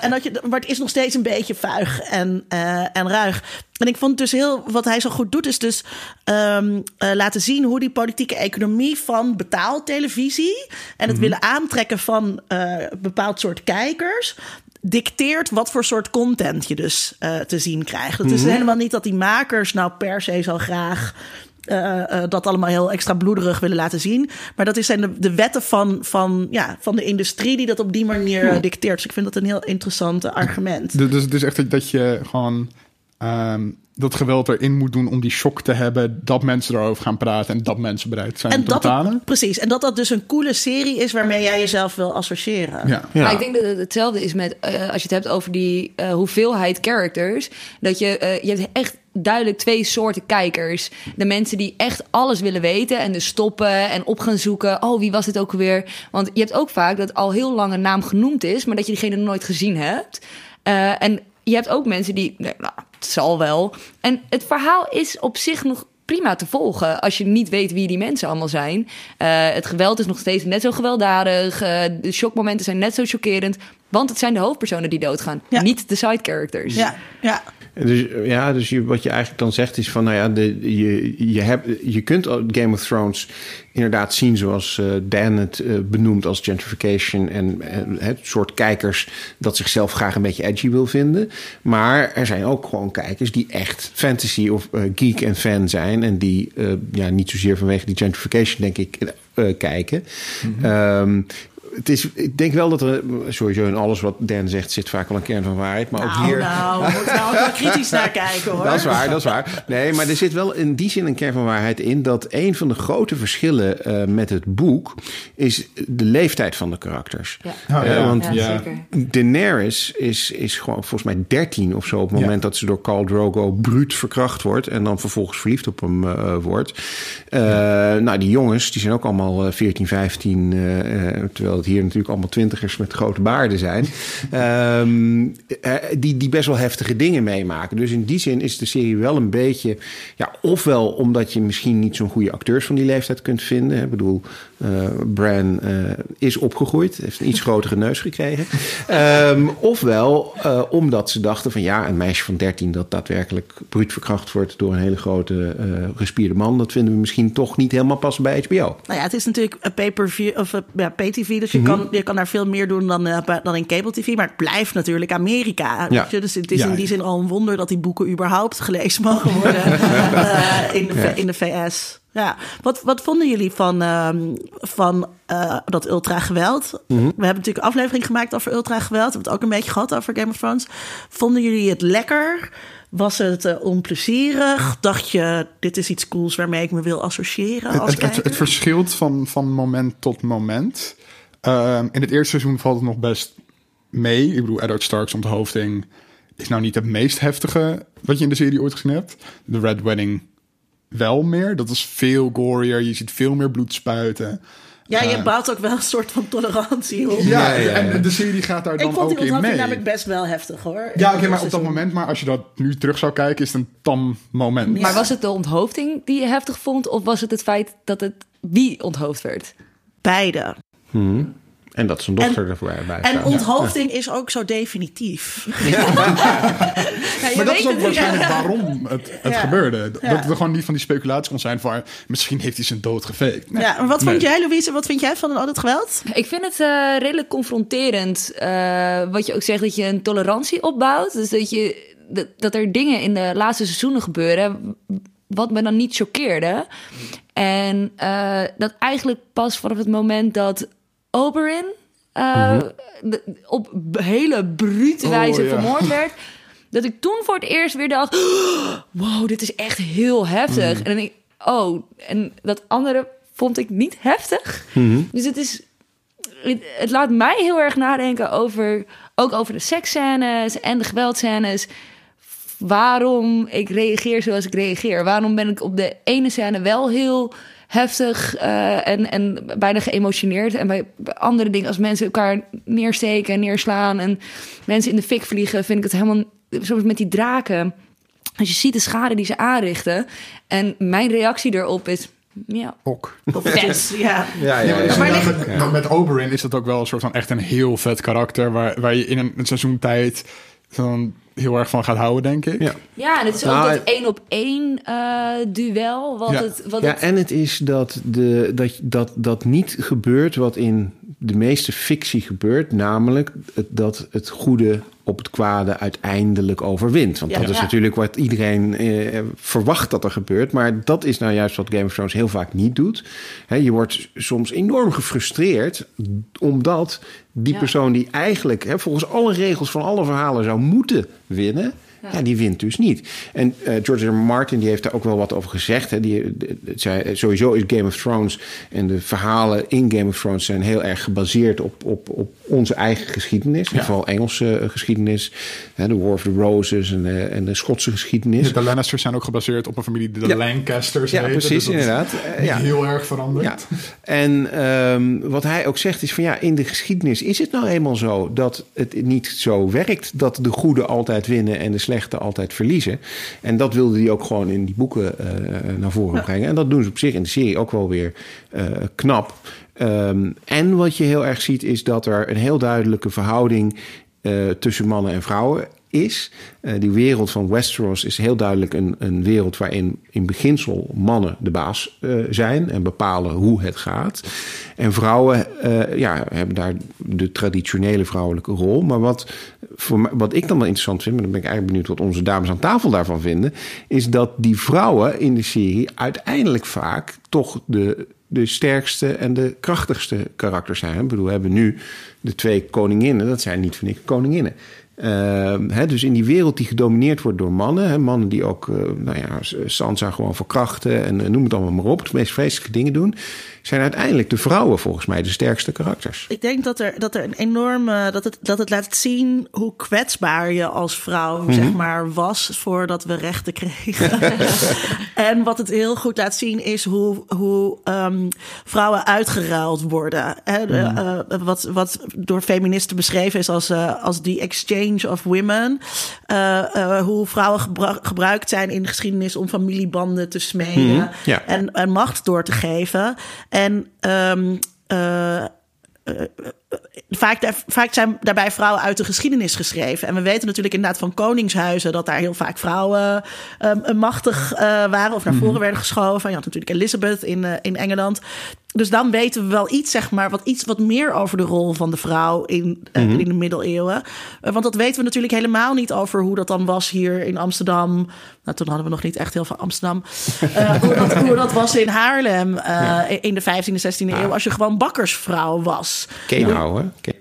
en dat je, maar het is nog steeds een beetje vuig en, en ruig. En ik vond dus heel, wat hij zo goed doet, is dus ehm, eh, laten zien hoe die politieke economie van betaaltelevisie en het willen aantrekken van bepaald soort kijkers dicteert wat voor soort content je dus eh, te zien krijgt. Het is helemaal niet dat die makers nou per se zo graag eh, eh, dat allemaal heel extra bloederig willen laten zien. Maar dat is zijn de, de wetten van, van, ja, van de industrie die dat op die manier dicteert. Dus ik vind dat een heel interessant argument. Dus dus het is echt dat- dat je gewoon ehm, dat geweld erin moet doen om die shock te hebben dat mensen erover gaan praten en dat mensen bereid zijn om En te dat betalen. het, precies. En dat dat dus een coole serie is waarmee jij jezelf wil associëren. Ja. Ja. Maar ik denk dat het hetzelfde is met eh, als je het hebt over die eh, hoeveelheid characters. Dat je, eh, je hebt echt duidelijk twee soorten kijkers. De mensen die echt alles willen weten en dus stoppen en op gaan zoeken. Oh, wie was dit ook alweer? Want je hebt ook vaak dat al heel lang een naam genoemd is, maar dat je diegene nooit gezien hebt. Eh, en je hebt ook mensen die, nee, nou, het zal wel. En het verhaal is op zich nog prima te volgen als je niet weet wie die mensen allemaal zijn. Eh, het geweld is nog steeds net zo gewelddadig. eh, de shockmomenten zijn net zo chockerend. Want het zijn de hoofdpersonen die doodgaan, Ja. niet de side characters. Ja, ja. Dus ja, dus je, wat je eigenlijk dan zegt is van, nou ja, de, je, je, hebt, je kunt Game of Thrones inderdaad zien zoals uh, Dan het uh, benoemt als gentrification en het soort kijkers dat zichzelf graag een beetje edgy wil vinden. Maar er zijn ook gewoon kijkers die echt fantasy of uh, geek en fan zijn en die ja, niet zozeer vanwege die gentrification denk ik kijken. Mm -hmm. um, het is, ik denk wel dat er sowieso in alles wat Dan zegt zit vaak wel een kern van waarheid. Maar ook nou, hier. Nou, we moeten wel kritisch naar kijken hoor. Dat is waar, dat is waar. Nee, maar er zit wel in die zin een kern van waarheid in dat een van de grote verschillen uh, met het boek is de leeftijd van de karakters. Ja. Oh, ja. Uh, want ja, zeker. Daenerys is, is gewoon volgens mij 13 of zo op het moment Ja. dat ze door Khal Drogo bruut verkracht wordt en dan vervolgens verliefd op hem uh, wordt. Nou, die jongens die zijn ook allemaal 14, 15, terwijl het hier natuurlijk allemaal twintigers met grote baarden zijn. um, [laughs] die, die best wel heftige dingen meemaken. Dus in die zin is de serie wel een beetje. Ja, ofwel omdat je misschien niet zo'n goede acteurs van die leeftijd kunt vinden. Ik bedoel, uh, Bran uh, is opgegroeid, heeft een iets [laughs] grotere neus gekregen. Um, ofwel uh, omdat ze dachten van ja, een meisje van 13 dat daadwerkelijk bruut verkracht wordt door een hele grote gespierde man. Dat vinden we misschien toch niet helemaal passen bij HBO. Nou ja, het is natuurlijk een pay-per-view of ja, pay-tv, dus je, mm -hmm. kan, je kan daar veel meer doen dan, uh, dan in cable tv. Maar het blijft natuurlijk Amerika. Ja. Dus het is ja, in die zin al een wonder dat die boeken überhaupt gelezen mogen worden uh, [laughs] in, de, ja. in de VS. Ja, wat, wat vonden jullie van, uh, van uh, dat ultra-geweld? Mm -hmm. We hebben natuurlijk een aflevering gemaakt over ultra-geweld. We hebben het ook een beetje gehad over Game of Thrones. Vonden jullie het lekker? Was het uh, onplezierig? Dacht je, dit is iets cools waarmee ik me wil associëren als het, het, het, het verschilt van, van moment tot moment. Um, in het eerste seizoen valt het nog best mee. Ik bedoel, Eddard Stark's onthoofding is nou niet het meest heftige wat je in de serie ooit gezien hebt. De Red Wedding wel meer. Dat is veel gorier. Je ziet veel meer bloed spuiten. Ja, je uh, bouwt ook wel een soort van tolerantie op. Ja, ja, ja, en de serie gaat daar dan ik vond ook die in mee. namelijk best wel heftig hoor. Ja, oké, okay, maar op dat moment, maar als je dat nu terug zou kijken, is het een tam moment. Maar was het de onthoofding die je heftig vond, of was het het feit dat het wie onthoofd werd? Beide. Hmm. En dat zijn dochter en, ervoor bij En onthoofding ja. is ook zo definitief. Ja. [laughs] ja, maar dat is ook waarschijnlijk waarom het, het gebeurde. Dat er gewoon niet van die speculatie kon zijn van... misschien heeft hij zijn dood gefaked. Nee. Ja, en wat vond nee. jij, Louise? Wat vind jij van al het geweld? Ik vind het uh, redelijk confronterend. Uh, wat je ook zegt, dat je een tolerantie opbouwt. Dus dat, je, dat, dat er dingen in de laatste seizoenen gebeuren... wat me dan niet choqueerde. En uh, dat eigenlijk pas vanaf het moment dat Oberyn uh, de, op hele brute wijze oh, ja. vermoord werd. Dat ik toen voor het eerst weer dacht: [gasps] wow, dit is echt heel heftig. Mm. En ik, oh, en dat andere vond ik niet heftig. Mm-hmm. Dus het is. Het, het, laat mij heel erg nadenken over. Ook over de seksscènes en de geweldscènes. Waarom ik reageer zoals ik reageer. Waarom ben ik op de ene scène wel heel heftig uh, en, en bijna geëmotioneerd. En bij, andere dingen, als mensen elkaar neersteken en neerslaan... en mensen in de fik vliegen, vind ik het helemaal... Zoals met die draken. Als je ziet de schade die ze aanrichten... en mijn reactie erop is... Ja. Ok. Yes, ja. Ja, ja, ja, maar met, met, met Oberyn is dat ook wel een soort van echt een heel vet karakter... waar, waar je in een, een seizoen tijd dan heel erg van gaat houden, denk ik. Ja, ja en het is ook nou, dat één op één uh, duel. Wat ja. het, wat ja, het... en het is dat, de, dat, dat dat niet gebeurt wat in de meeste fictie gebeurt. Namelijk dat het goede op het kwade uiteindelijk overwint. Want Ja. dat is Ja. natuurlijk wat iedereen eh, verwacht dat er gebeurt. Maar dat is nou juist wat Game of Thrones heel vaak niet doet. Je wordt soms enorm gefrustreerd... omdat die Ja. persoon die eigenlijk volgens alle regels van alle verhalen zou moeten winnen... Ja. die wint dus niet. En eh, George R. Martin die heeft daar ook wel wat over gezegd. Hè. Die, de- zei, sowieso is Game of Thrones en de verhalen in Game of Thrones zijn heel erg gebaseerd op, op, op onze eigen geschiedenis. Ja. Vooral Engelse eh, geschiedenis. Hè, de War of the Roses en, de- en de Schotse geschiedenis. De Lannisters zijn ook gebaseerd op een familie die de Ja. Lancasters Ja, precies, dus dat is inderdaad. Eh, ja. heel erg veranderd. En ehm, wat hij ook zegt is van ja, in de geschiedenis is het nou eenmaal zo dat het niet zo werkt dat de goede altijd winnen en de slechte altijd verliezen. En dat wilde hij ook gewoon in die boeken eh, naar voren brengen. En dat doen ze op zich in de serie ook wel weer eh, knap. Ehm, en wat je heel erg ziet is dat er een heel duidelijke verhouding eh, tussen mannen en vrouwen is. Uh, die wereld van Westeros is heel duidelijk een, een wereld waarin in beginsel mannen de baas uh, zijn en bepalen hoe het gaat. En vrouwen uh, ja, hebben daar de traditionele vrouwelijke rol. Maar wat, voor wat ik dan wel interessant vind, maar dan ben ik eigenlijk benieuwd wat onze dames aan tafel daarvan vinden, is dat die vrouwen in de serie uiteindelijk vaak toch de de sterkste en de krachtigste karakters zijn. Ik bedoel, we hebben nu de twee koninginnen, dat zijn niet van ik koninginnen. Hè, dus in die wereld die gedomineerd wordt door mannen, mannen die ook, uh, nou ja, Sansa gewoon verkrachten en uh, noem het allemaal maar op, de meest vreselijke dingen doen, zijn uiteindelijk de vrouwen volgens mij de sterkste karakters. Ik denk dat er, dat er een enorme, dat het, dat het laat zien hoe kwetsbaar je als vrouw, mm -hmm. zeg maar, was voordat we rechten kregen. [laughs] en wat het heel goed laat zien is hoe, hoe um, vrouwen uitgeruild worden. Hè? Mm. Uh, wat, wat door feministen beschreven is als, uh, als die exchange of women. Uh, hoe vrouwen gebru gebruikt zijn in de geschiedenis om familiebanden te smeden Mhm, ja. en, en macht door te geven. En um, uh, uh, vaak, vaak zijn daarbij vrouwen uit de geschiedenis geschreven. En we weten natuurlijk inderdaad van koningshuizen dat daar heel vaak vrouwen um, machtig uh, waren of naar voren mm. werden geschoven. Je had natuurlijk Elizabeth in, uh, in Engeland. Dus dan weten we wel iets, zeg maar, wat, iets wat meer over de rol van de vrouw in, uh, mm-hmm. in de middeleeuwen. Uh, want dat weten we natuurlijk helemaal niet over hoe dat dan was hier in Amsterdam. Nou, toen hadden we nog niet echt heel veel Amsterdam. Uh, [laughs] hoe, dat, hoe, dat, was in Haarlem ja. in de 15e, 16e eeuw. Als je gewoon bakkersvrouw was. Kenau, hè?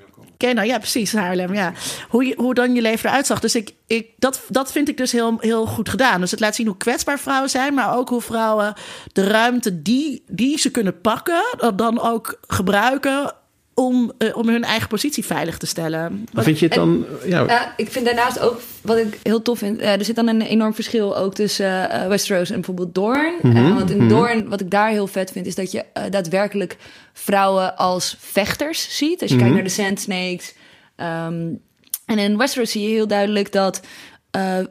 Kenau, ja, precies, Haarlem, ja. Hoe, hoe dan je leven eruit zag. Dus ik, ik, dat, dat vind ik dus heel, heel goed gedaan. Dus het laat zien hoe kwetsbaar vrouwen zijn... maar ook hoe vrouwen de ruimte die, die ze kunnen pakken... dan ook gebruiken om, uh, om hun eigen positie veilig te stellen. Wat vind je het dan? En, ja. Uh, ik vind daarnaast ook, wat ik heel tof vind... Uh, er zit dan een enorm verschil ook tussen Westeros en bijvoorbeeld Doorn. Mm -hmm. want in mm -hmm. Doorn, wat ik daar heel vet vind... is dat je daadwerkelijk vrouwen als vechters ziet. Als je mm -hmm. kijkt naar de Sand Snakes... Um, en in Westeros zie je heel duidelijk dat... Uh, uh,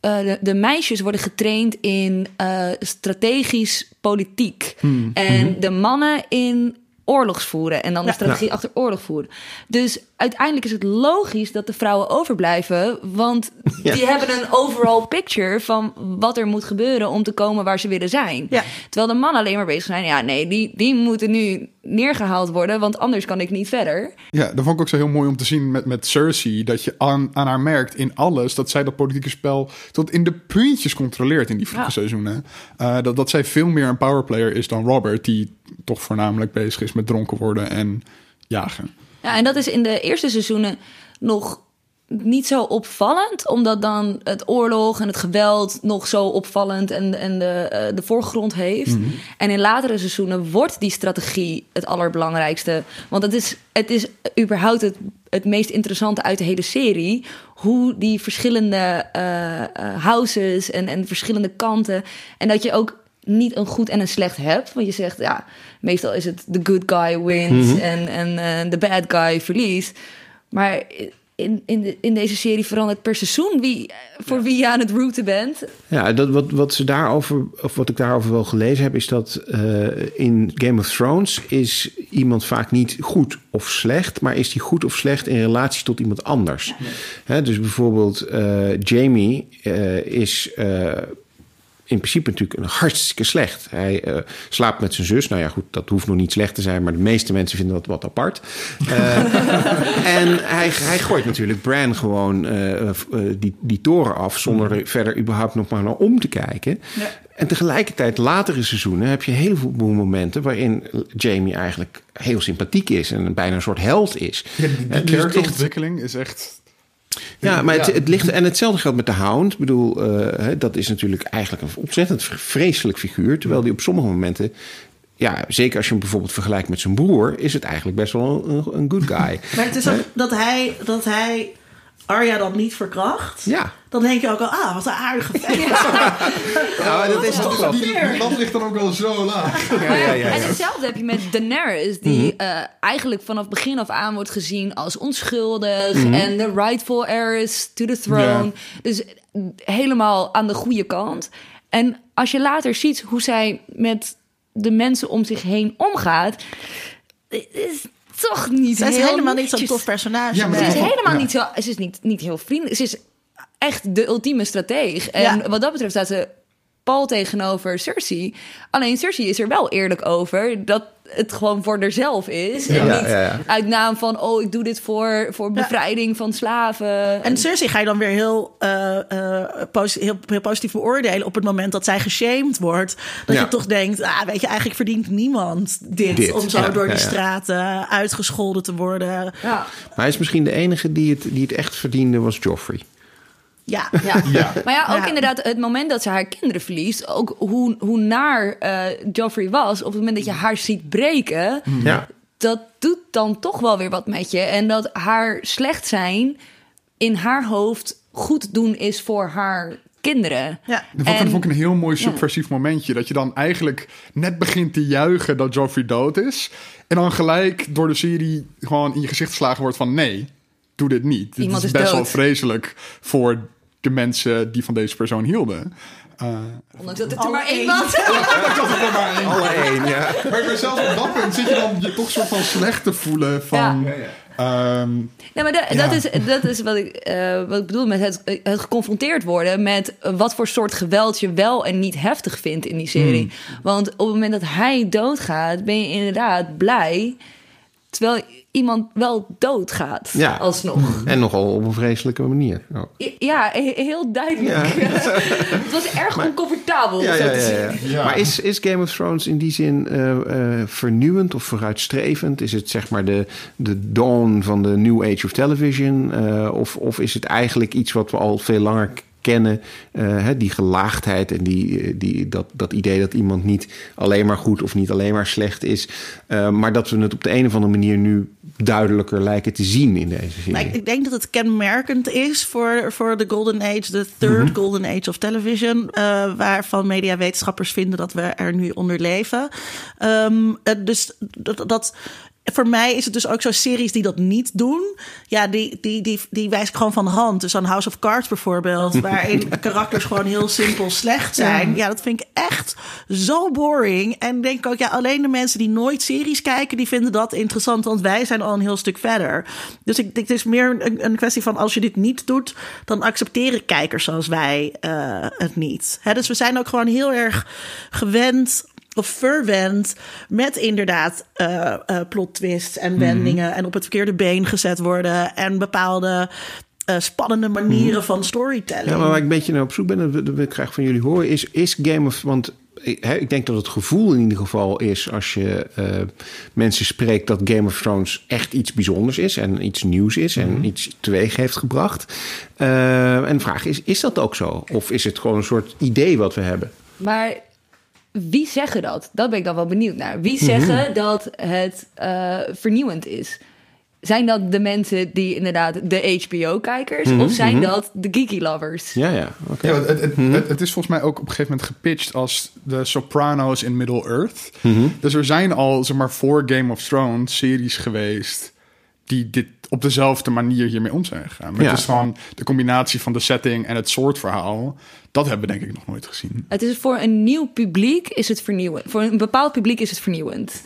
de, de, meisjes worden getraind in uh, strategisch politiek. Hmm. En de mannen in oorlogsvoeren. En dan de strategie achter oorlogvoeren. Dus uiteindelijk is het logisch dat de vrouwen overblijven. Want [laughs] Ja. die hebben een overall picture van wat er moet gebeuren om te komen waar ze willen zijn. Ja. Terwijl de mannen alleen maar bezig zijn. Ja, nee, die, die moeten nu neergehaald worden. Want anders kan ik niet verder. Ja, dat vond ik ook zo heel mooi om te zien met, met Cersei. Dat je aan, aan haar merkt in alles dat zij dat politieke spel tot in de puntjes controleert in die vroege Ja. seizoenen. Uh, dat, dat zij veel meer een powerplayer is dan Robert, die toch voornamelijk bezig is met dronken worden en jagen. Ja, en dat is in de eerste seizoenen nog niet zo opvallend, omdat dan het oorlog en het geweld nog zo opvallend en, en de, eh, de voorgrond heeft. En in latere seizoenen wordt die strategie het allerbelangrijkste. Want het is, het is überhaupt het, het meest interessante uit de hele serie. Hoe die verschillende eh, eh, houses en, en verschillende kanten. En dat je ook niet een goed en een slecht hebt. Want je zegt, ja, meestal is het the good guy wins en, en eh, the bad guy verliest. Maar in, in, de, in deze serie verandert per seizoen wie, voor wie je aan het rooten bent. Ja, dat, wat, wat, ze daarover, of wat ik daarover wel gelezen heb, is dat uh, in Game of Thrones is iemand vaak niet goed of slecht, maar is die goed of slecht in relatie tot iemand anders. Hè, dus bijvoorbeeld uh, Jamie uh, is in principe natuurlijk een hartstikke slecht. Hij uh, slaapt met zijn zus. Nou ja, goed, dat hoeft nog niet slecht te zijn, maar de meeste mensen vinden dat wat apart. Uh, [laughs] en hij, hij gooit natuurlijk Bran gewoon uh, die, die toren af zonder er verder überhaupt nog maar naar om te kijken. Ja. En tegelijkertijd, latere seizoenen, heb je heel veel momenten waarin Jamie eigenlijk heel sympathiek is en bijna een soort held is. Ja, die, die karakterontwikkeling is echt. Ja, maar het, het, ligt. En hetzelfde geldt met de Hound. Ik bedoel, uh, dat is natuurlijk eigenlijk een ontzettend vreselijk figuur. Terwijl die op sommige momenten. Ja, zeker als je hem bijvoorbeeld vergelijkt met zijn broer, is het eigenlijk best wel een, een good guy. Maar het is ook dat hij, dat hij Arya dan niet verkracht. Ja. Dan denk je ook al, ah, wat een aardige [laughs] vent. Ja, dat is toch wel. Die, die lat ligt dan ook wel zo laag. Ja, ja, ja, En hetzelfde heb je met Daenerys, die mm -hmm. uh, eigenlijk vanaf begin af aan wordt gezien als onschuldig mm -hmm. en de rightful heiress to the throne. Ja. Dus helemaal aan de goede kant. En als je later ziet hoe zij met de mensen om zich heen omgaat, is toch niet Zij is heel helemaal niet zo'n tof personage. Ja, maar ze is helemaal ja. niet zo. Ze is niet, niet heel vriendelijk. Ze is echt de ultieme strateeg. En Ja. wat dat betreft staat ze Paul tegenover Cersei. Alleen Cersei is er wel eerlijk over dat het gewoon voor haarzelf is. En Ja, niet ja, ja. uit naam van, oh, ik doe dit voor, voor bevrijding van slaven. En Cersei ga je dan weer heel, eh, eh, heel, heel positief beoordelen op het moment dat zij geshamed wordt. Dat Ja. je toch denkt, ah, weet je, eigenlijk verdient niemand dit, Dit, om zo ja, door ja, die ja. straten uitgescholden te worden. ja. Maar hij is misschien de enige die het, die het echt verdiende, was Joffrey. Ja, Ja. Ja. Maar ja, ook Ja. inderdaad het moment dat ze haar kinderen verliest. Ook hoe, hoe naar eh Joffrey was. Op het moment dat je haar ziet breken. Ja. Dat doet dan toch wel weer wat met je. En dat haar slecht zijn in haar hoofd goed doen is voor haar kinderen. Ja. Dat vond, En- vond ik een heel mooi subversief momentje. Dat je dan eigenlijk net begint te juichen dat Joffrey dood is. En dan gelijk door de serie gewoon in je gezicht geslagen wordt van... nee, doe dit niet. Dit Iemand is is best wel vreselijk voor de mensen die van deze persoon hielden. Eh, Ondanks dat het er Alle maar één één. was. Alle één, ja. maar, maar zelfs op dat punt zit je dan je toch soort van slecht te voelen van... Ja. ehm, Nee, maar da- Ja. dat, is, dat is wat ik, eh, wat ik bedoel met het, het geconfronteerd worden met wat voor soort geweld je wel en niet heftig vindt in die serie. Hmm. Want op het moment dat hij doodgaat, ben je inderdaad blij. Terwijl iemand wel doodgaat, Ja. alsnog. [laughs] En nogal op een vreselijke manier. Oh. Ja, he- heel duidelijk. [laughs] het was erg oncomfortabel. Ja, zo ja, te ja, zien. ja. Maar is, is Game of Thrones in die zin eh, eh, vernieuwend of vooruitstrevend? Is het zeg maar de, de dawn van de new age of television? Eh, of, of is het eigenlijk iets wat we al veel langer kennen? Eh, hè, die gelaagdheid en die, eh, die, dat, dat idee dat iemand niet alleen maar goed of niet alleen maar slecht is. Eh, maar dat we het op de een of andere manier nu duidelijker lijken te zien in deze serie. Maar ik, denk dat het kenmerkend is voor, voor de Golden Age, de third Mhm. Golden Age of Television, eh, waarvan mediawetenschappers vinden dat we er nu onder leven. Ehm, eh, dus dat, dat. Voor mij is het dus ook zo series die dat niet doen. Ja, die, die, die, die wijs ik gewoon van de hand. Dus aan House of Cards bijvoorbeeld. [laughs] Waarin karakters gewoon heel simpel slecht zijn. Ja, dat vind ik echt zo boring. En denk ik ook, ja, alleen de mensen die nooit series kijken... die vinden dat interessant. Want wij zijn al een heel stuk verder. Dus ik, het is meer een, een kwestie van... als je dit niet doet, dan accepteren kijkers zoals wij eh, het niet. Hè, dus we zijn ook gewoon heel erg gewend of verwend met inderdaad eh eh, plot twists en wendingen en op het verkeerde been gezet worden en bepaalde eh, spannende manieren van storytelling. Ja, maar waar ik een beetje naar op zoek ben, dat wil ik graag van jullie horen, is, is Game of... Want ik, hè, ik denk dat het gevoel in ieder geval is als je eh, mensen spreekt dat Game of Thrones echt iets bijzonders is en iets nieuws is en iets teweeg heeft gebracht. Eh, en de vraag is, is dat ook zo? Of is het gewoon een soort idee wat we hebben? Maar wie zeggen dat? Dat ben ik dan wel benieuwd naar. Wie zeggen dat het eh, vernieuwend is? Zijn dat de mensen die inderdaad de HBO-kijkers? Of zijn dat de geeky lovers? Ja, ja. oké. Ja, het, het, het, het is volgens mij ook op een gegeven moment gepitcht als de Sopranos in Middle-earth. Dus er zijn al, zeg maar, voor Game of Thrones series geweest die dit op dezelfde manier hiermee om zijn gegaan. Maar Ja. het is gewoon de combinatie van de setting en het soort verhaal. Dat hebben we denk ik nog nooit gezien. Het is voor een nieuw publiek is het vernieuwend. Voor een bepaald publiek is het vernieuwend.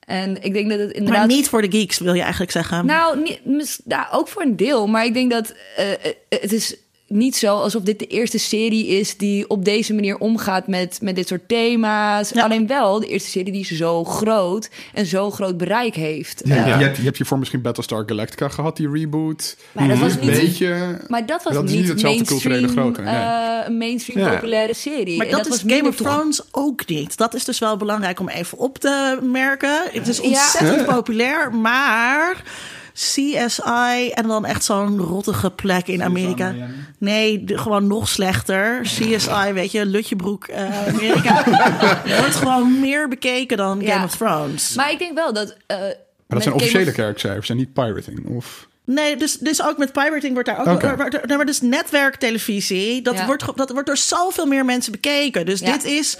En ik denk dat het inderdaad... Maar niet voor de geeks, wil je eigenlijk zeggen. Nou, niet, mis- nou, ook voor een deel. Maar ik denk dat eh, eh, het is niet zo alsof dit de eerste serie is die op deze manier omgaat met, met dit soort thema's. Ja. Alleen wel de eerste serie die zo groot en zo groot bereik heeft. Ja, Je, hebt, je hebt hiervoor misschien Battlestar Galactica gehad, die reboot. Maar dat was een niet- beetje... Maar dat was Dat niet, niet hetzelfde culturele mainstream, grootte, nee. eh, een mainstream Ja. populaire serie. Maar dat, is was Game of Thrones ook niet. Dat is dus wel belangrijk om even op te merken. Het is Ja. ontzettend populair, maar CSI en dan echt zo'n rottige plek in Amerika. Nee, de- gewoon nog slechter. CSI, weet je, Lutjebroek, eh, Amerika. [laughs] wordt gewoon meer bekeken dan Ja. Game of Thrones. Maar ik denk wel dat... eh, Maar dat zijn officiële of- kijkcijfers en niet pirating. Of... Nee, dus, dus ook met pirating wordt daar ook... Nee, maar dus netwerktelevisie, dat, Ja. wordt, dat wordt door zoveel meer mensen bekeken. Dus Ja. dit is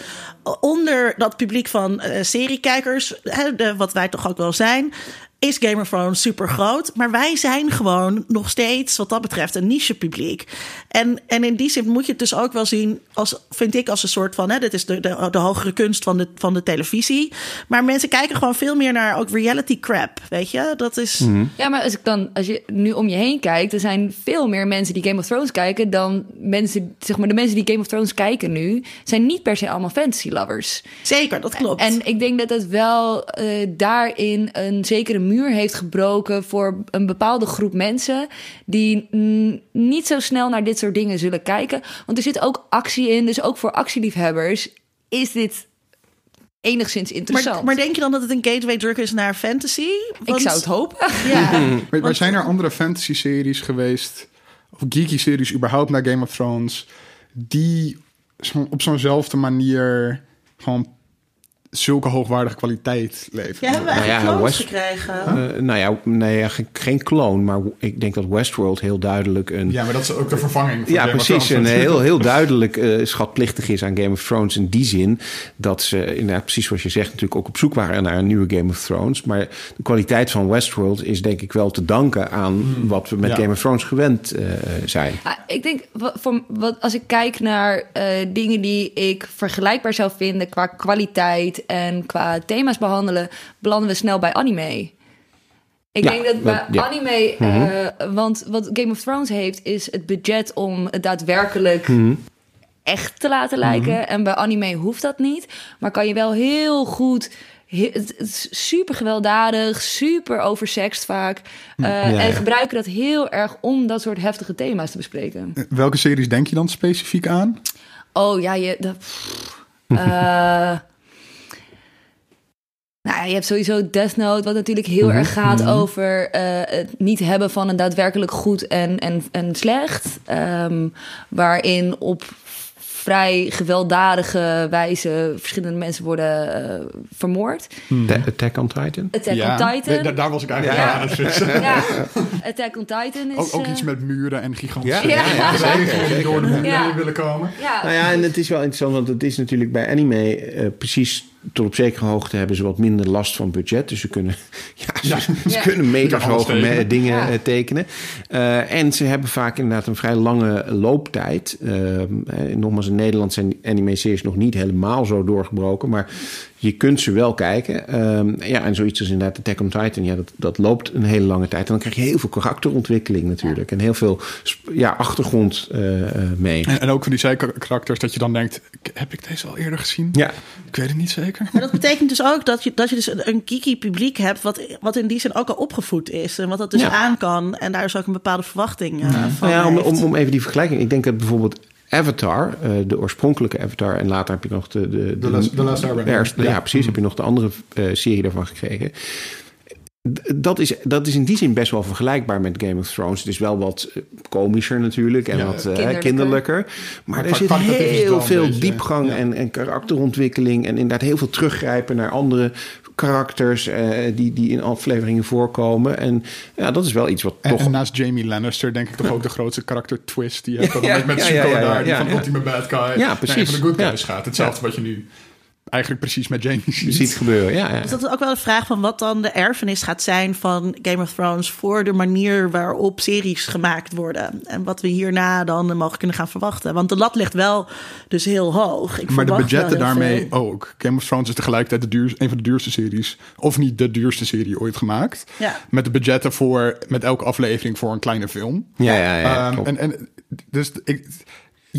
onder dat publiek van eh seriekijkers... Hè, de, wat wij toch ook wel zijn... is Game of Thrones super groot. Maar wij zijn gewoon nog steeds, wat dat betreft, een niche publiek. En, en in die zin moet je het dus ook wel zien, als, vind ik, als een soort van: hè, dit is de, de, de hogere kunst van de, van de televisie. Maar mensen kijken gewoon veel meer naar ook reality crap. Weet je, dat is. Ja, maar als ik dan, als je nu om je heen kijkt, er zijn veel meer mensen die Game of Thrones kijken dan mensen, zeg maar, de mensen die Game of Thrones kijken nu, zijn niet per se allemaal fantasy lovers. Zeker, dat klopt. En ik denk dat het wel eh, daarin een zekere muur heeft gebroken voor een bepaalde groep mensen die niet zo snel naar dit soort dingen zullen kijken. Want er zit ook actie in, dus ook voor actieliefhebbers is dit enigszins interessant. maar, maar denk je dan dat het een gateway drug is naar fantasy? ik zou het hopen. Ja. [laughs] Maar, maar zijn er andere fantasy-series geweest, of geeky-series überhaupt naar Game of Thrones, die op zo'nzelfde manier gewoon zulke hoogwaardige kwaliteit leveren? Ja, hebben we Nou ja, eigenlijk clones West- gekregen. Eh, nou ja, nee, ja, geen, geen kloon, maar ik denk dat Westworld heel duidelijk een... Ja, maar dat is ook de vervanging van Ja, Game of precies. Thrones. En heel, heel duidelijk eh, schatplichtig is aan Game of Thrones in die zin dat ze, inderdaad, precies zoals je zegt, natuurlijk ook op zoek waren naar een nieuwe Game of Thrones. Maar de kwaliteit van Westworld is denk ik wel te danken aan wat we met Ja. Game of Thrones gewend eh, zijn. Ah, ik denk, voor, wat, als ik kijk naar eh, dingen die ik vergelijkbaar zou vinden qua kwaliteit en qua thema's behandelen, belanden we snel bij anime. Ik Ja, denk dat bij ja. anime, eh, want wat Game of Thrones heeft, is het budget om het daadwerkelijk echt te laten lijken. En bij anime hoeft dat niet, maar kan je wel heel goed. he- Het is super gewelddadig, super oversext vaak. eh, ja, en ja. gebruiken dat heel erg om dat soort heftige thema's te bespreken. Welke series denk je dan specifiek aan? Oh ja, je. Dat, pff, [laughs] eh, nou je hebt sowieso Death Note, wat natuurlijk heel erg gaat over eh, het niet hebben van een daadwerkelijk goed en, en, en slecht. Ehm, waarin op vrij gewelddadige wijze verschillende mensen worden eh, vermoord. Ta- Attack on Titan? Attack ja, on Titan. daar, was ik eigenlijk Ja. aan het vissen. [laughs] ja, Attack on Titan is... Ook, ook eh, iets met muren en gigantische Ja, ja, [laughs] ja, bewegingen die door de muren willen komen. ja. Nou ja, en het is wel interessant, want het is natuurlijk bij anime eh, precies tot op zekere hoogte hebben ze wat minder last van budget. Dus ze kunnen, [laughs] ja, ze, ze Ja. kunnen meters alles hoge me- tekenen. dingen Ja. eh, tekenen. Eh, en ze hebben vaak inderdaad een vrij lange looptijd. Eh, eh, nogmaals, in Nederland zijn anime-series nog niet helemaal zo doorgebroken, maar je kunt ze wel kijken. Ehm, ja, en zoiets als inderdaad Attack on Titan, ja, dat, dat loopt een hele lange tijd. En dan krijg je heel veel karakterontwikkeling natuurlijk. En heel veel ja, achtergrond eh, eh, mee. En, en ook van die zijkarakters dat je dan denkt, heb ik deze al eerder gezien? Ja, Ik weet het niet zeker. Maar dat betekent dus ook dat je, dat je dus een, een geeky publiek hebt... Wat, wat in die zin ook al opgevoed is. En wat dat dus Ja. aan kan. En daar is ook een bepaalde verwachting eh, van Nou ja, om, om, om even die vergelijking. Ik denk dat bijvoorbeeld Avatar, eh, de oorspronkelijke Avatar, en later heb je nog de. de, The Last- Airbender. Ja, ja, Ja. precies. Heb je nog de andere eh, serie daarvan gekregen. Dat is, dat is in die zin best wel vergelijkbaar met Game of Thrones. Het is wel wat eh, komischer natuurlijk en Ja. wat Kinderlijker. kinderlijker. Maar, Maar er zit heel veel beetje, diepgang ja. en, en karakterontwikkeling. En inderdaad heel veel teruggrijpen naar andere karakters eh, die, die in afleveringen voorkomen. En ja, dat is wel iets wat En, toch en naast Jamie Lannister denk ik toch ook de grootste karakter twist die je [laughs] hebt. Ja, met, met ja, ja, daar, van ultieme bad guy Ja, naar precies. van de good guys gaat. Hetzelfde wat je nu eigenlijk precies met Jamie ziet. ziet gebeuren. Ja, ja. Dus dat is ook wel de vraag van wat dan de erfenis gaat zijn van Game of Thrones voor de manier waarop series gemaakt worden. En wat we hierna dan mogen kunnen gaan verwachten. Want de lat ligt wel dus heel hoog. Ik Maar de budgetten daarmee veel. ook. Game of Thrones is tegelijkertijd de duur, een van de duurste series. Of niet de duurste serie ooit gemaakt. Ja. Met de budgetten voor met elke aflevering voor een kleine film. Ja, ja, ja. Ehm, en, en dus ik,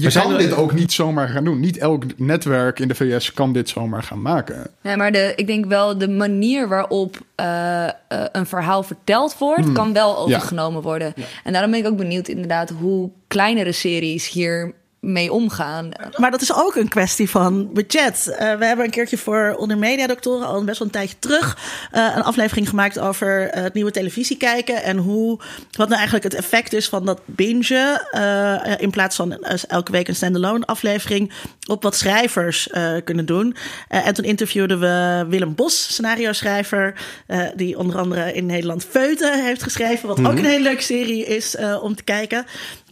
je kan er- dit ook niet zomaar gaan doen. Niet elk netwerk in de VS kan dit zomaar gaan maken. Nee, maar de, ik denk wel de manier waarop eh, eh, een verhaal verteld wordt, kan wel overgenomen worden. En daarom ben ik ook benieuwd inderdaad hoe kleinere series hier mee omgaan. Maar dat is ook een kwestie van budget. Eh, we hebben een keertje voor onder mediadoktoren al best wel een tijdje terug eh, een aflevering gemaakt over eh, het nieuwe televisie kijken en hoe wat nou eigenlijk het effect is van dat bingen eh, in plaats van elke week een standalone aflevering op wat schrijvers eh, kunnen doen. Eh, en toen interviewden we Willem Bos, scenario schrijver, eh, die onder andere in Nederland Feuten heeft geschreven, wat ook een hele leuke serie is eh, om te kijken.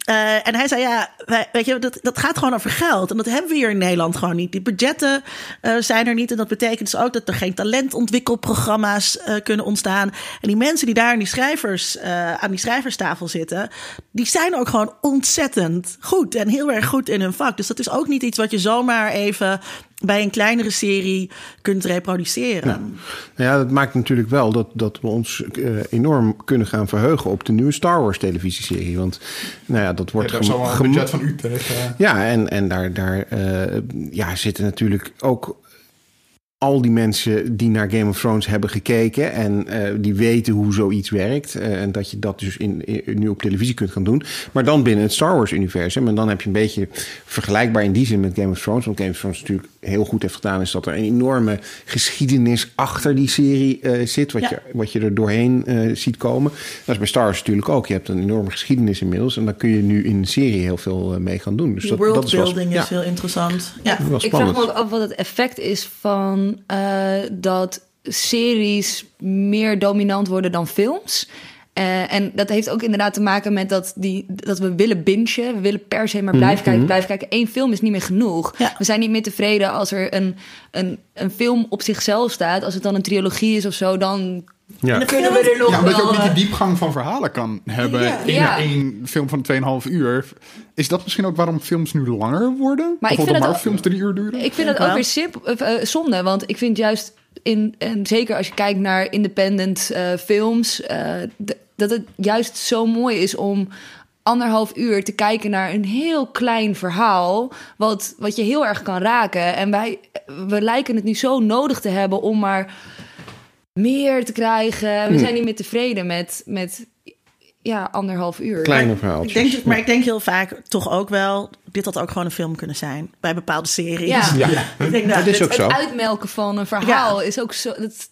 Eh, en hij zei, ja, weet je, dat, dat gaat gewoon over geld. En dat hebben we hier in Nederland gewoon niet. Die budgetten eh, zijn er niet. En dat betekent dus ook dat er geen talentontwikkelprogramma's eh, kunnen ontstaan. En die mensen die daar aan die, schrijvers, aan die schrijverstafel zitten... die zijn ook gewoon ontzettend goed. En heel erg goed in hun vak. Dus dat is ook niet iets wat je zomaar even bij een kleinere serie kunt reproduceren. Nou ja, dat maakt natuurlijk wel dat, dat we ons eh, enorm kunnen gaan verheugen op de nieuwe Star Wars televisieserie. Want nou ja, dat wordt Ja, gem- een budget van u tegen. Ja, en, en daar, daar eh, ja, zitten natuurlijk ook al die mensen die naar Game of Thrones hebben gekeken en eh, die weten hoe zoiets werkt. en dat je dat dus in, in- nu op televisie kunt gaan doen. Maar dan binnen het Star Wars-universum. En dan heb je een beetje vergelijkbaar in die zin met Game of Thrones. Want Game of Thrones natuurlijk heel goed heeft gedaan, is dat er een enorme geschiedenis achter die serie eh, zit. Wat, Ja. je, wat je er doorheen eh, ziet komen. Dat is bij Star Wars natuurlijk ook. Je hebt een enorme geschiedenis inmiddels. En daar kun je nu in de serie heel veel eh, mee gaan doen. Dus dat, dat is wel- worldbuilding is, ja, heel interessant. Ja. Ik vraag me ook af wat het effect is van eh, dat series meer dominant worden dan films. Eh, en dat heeft ook inderdaad te maken met dat, die, dat we willen bingen. We willen per se maar blijven kijken, blijven kijken. Eén film is niet meer genoeg. Ja. We zijn niet meer tevreden als er een, een, een film op zichzelf staat. Als het dan een trilogie is of zo, dan Ja. kunnen we er nog Ja, omdat je ook niet eh, die diepgang van verhalen kan hebben Ja. in Ja. één film van 2,5 uur. Is dat misschien ook waarom films nu langer worden? Maar ik Bijvoorbeeld vind het Marvel-films drie uur duren? Ik vind het ook weer sip, eh, eh, zonde, want ik vind juist in en zeker als je kijkt naar independent eh, films, eh, dat het juist zo mooi is om anderhalf uur te kijken naar een heel klein verhaal wat, wat je heel erg kan raken. En wij we lijken het nu zo nodig te hebben om maar meer te krijgen. We zijn niet meer tevreden met, met ja, anderhalf uur. Kleine Ik verhaaltjes. denk, maar ik denk heel vaak toch ook wel... dit had ook gewoon een film kunnen zijn. Bij bepaalde series. Ja. Ja, [laughs] Ik denk, nou, dat is dit- ook zo. Het uitmelken van een verhaal is ook zo. Dat,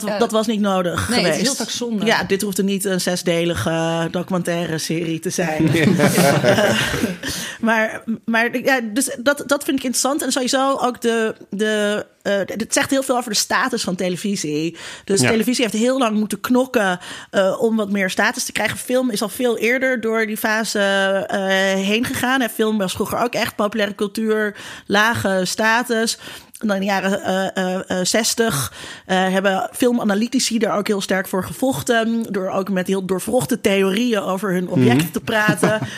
Dat, dat was niet nodig Nee, het is geweest. heel vaak zonde. Ja, dit hoefde niet een zesdelige documentaire serie te zijn. [laughs] maar maar ja, dus dat, dat vind ik interessant. En sowieso ook de... de eh, het zegt heel veel over de status van televisie. Dus Ja. televisie heeft heel lang moeten knokken eh, om wat meer status te krijgen. Film is al veel eerder door die fase eh, heen gegaan. En film was vroeger ook echt populaire cultuur, lage status. In de jaren eh, eh, eh, 60 eh, hebben filmanalytici daar ook heel sterk voor gevochten. Door ook met heel doorvrochte theorieën over hun objecten te praten. [laughs]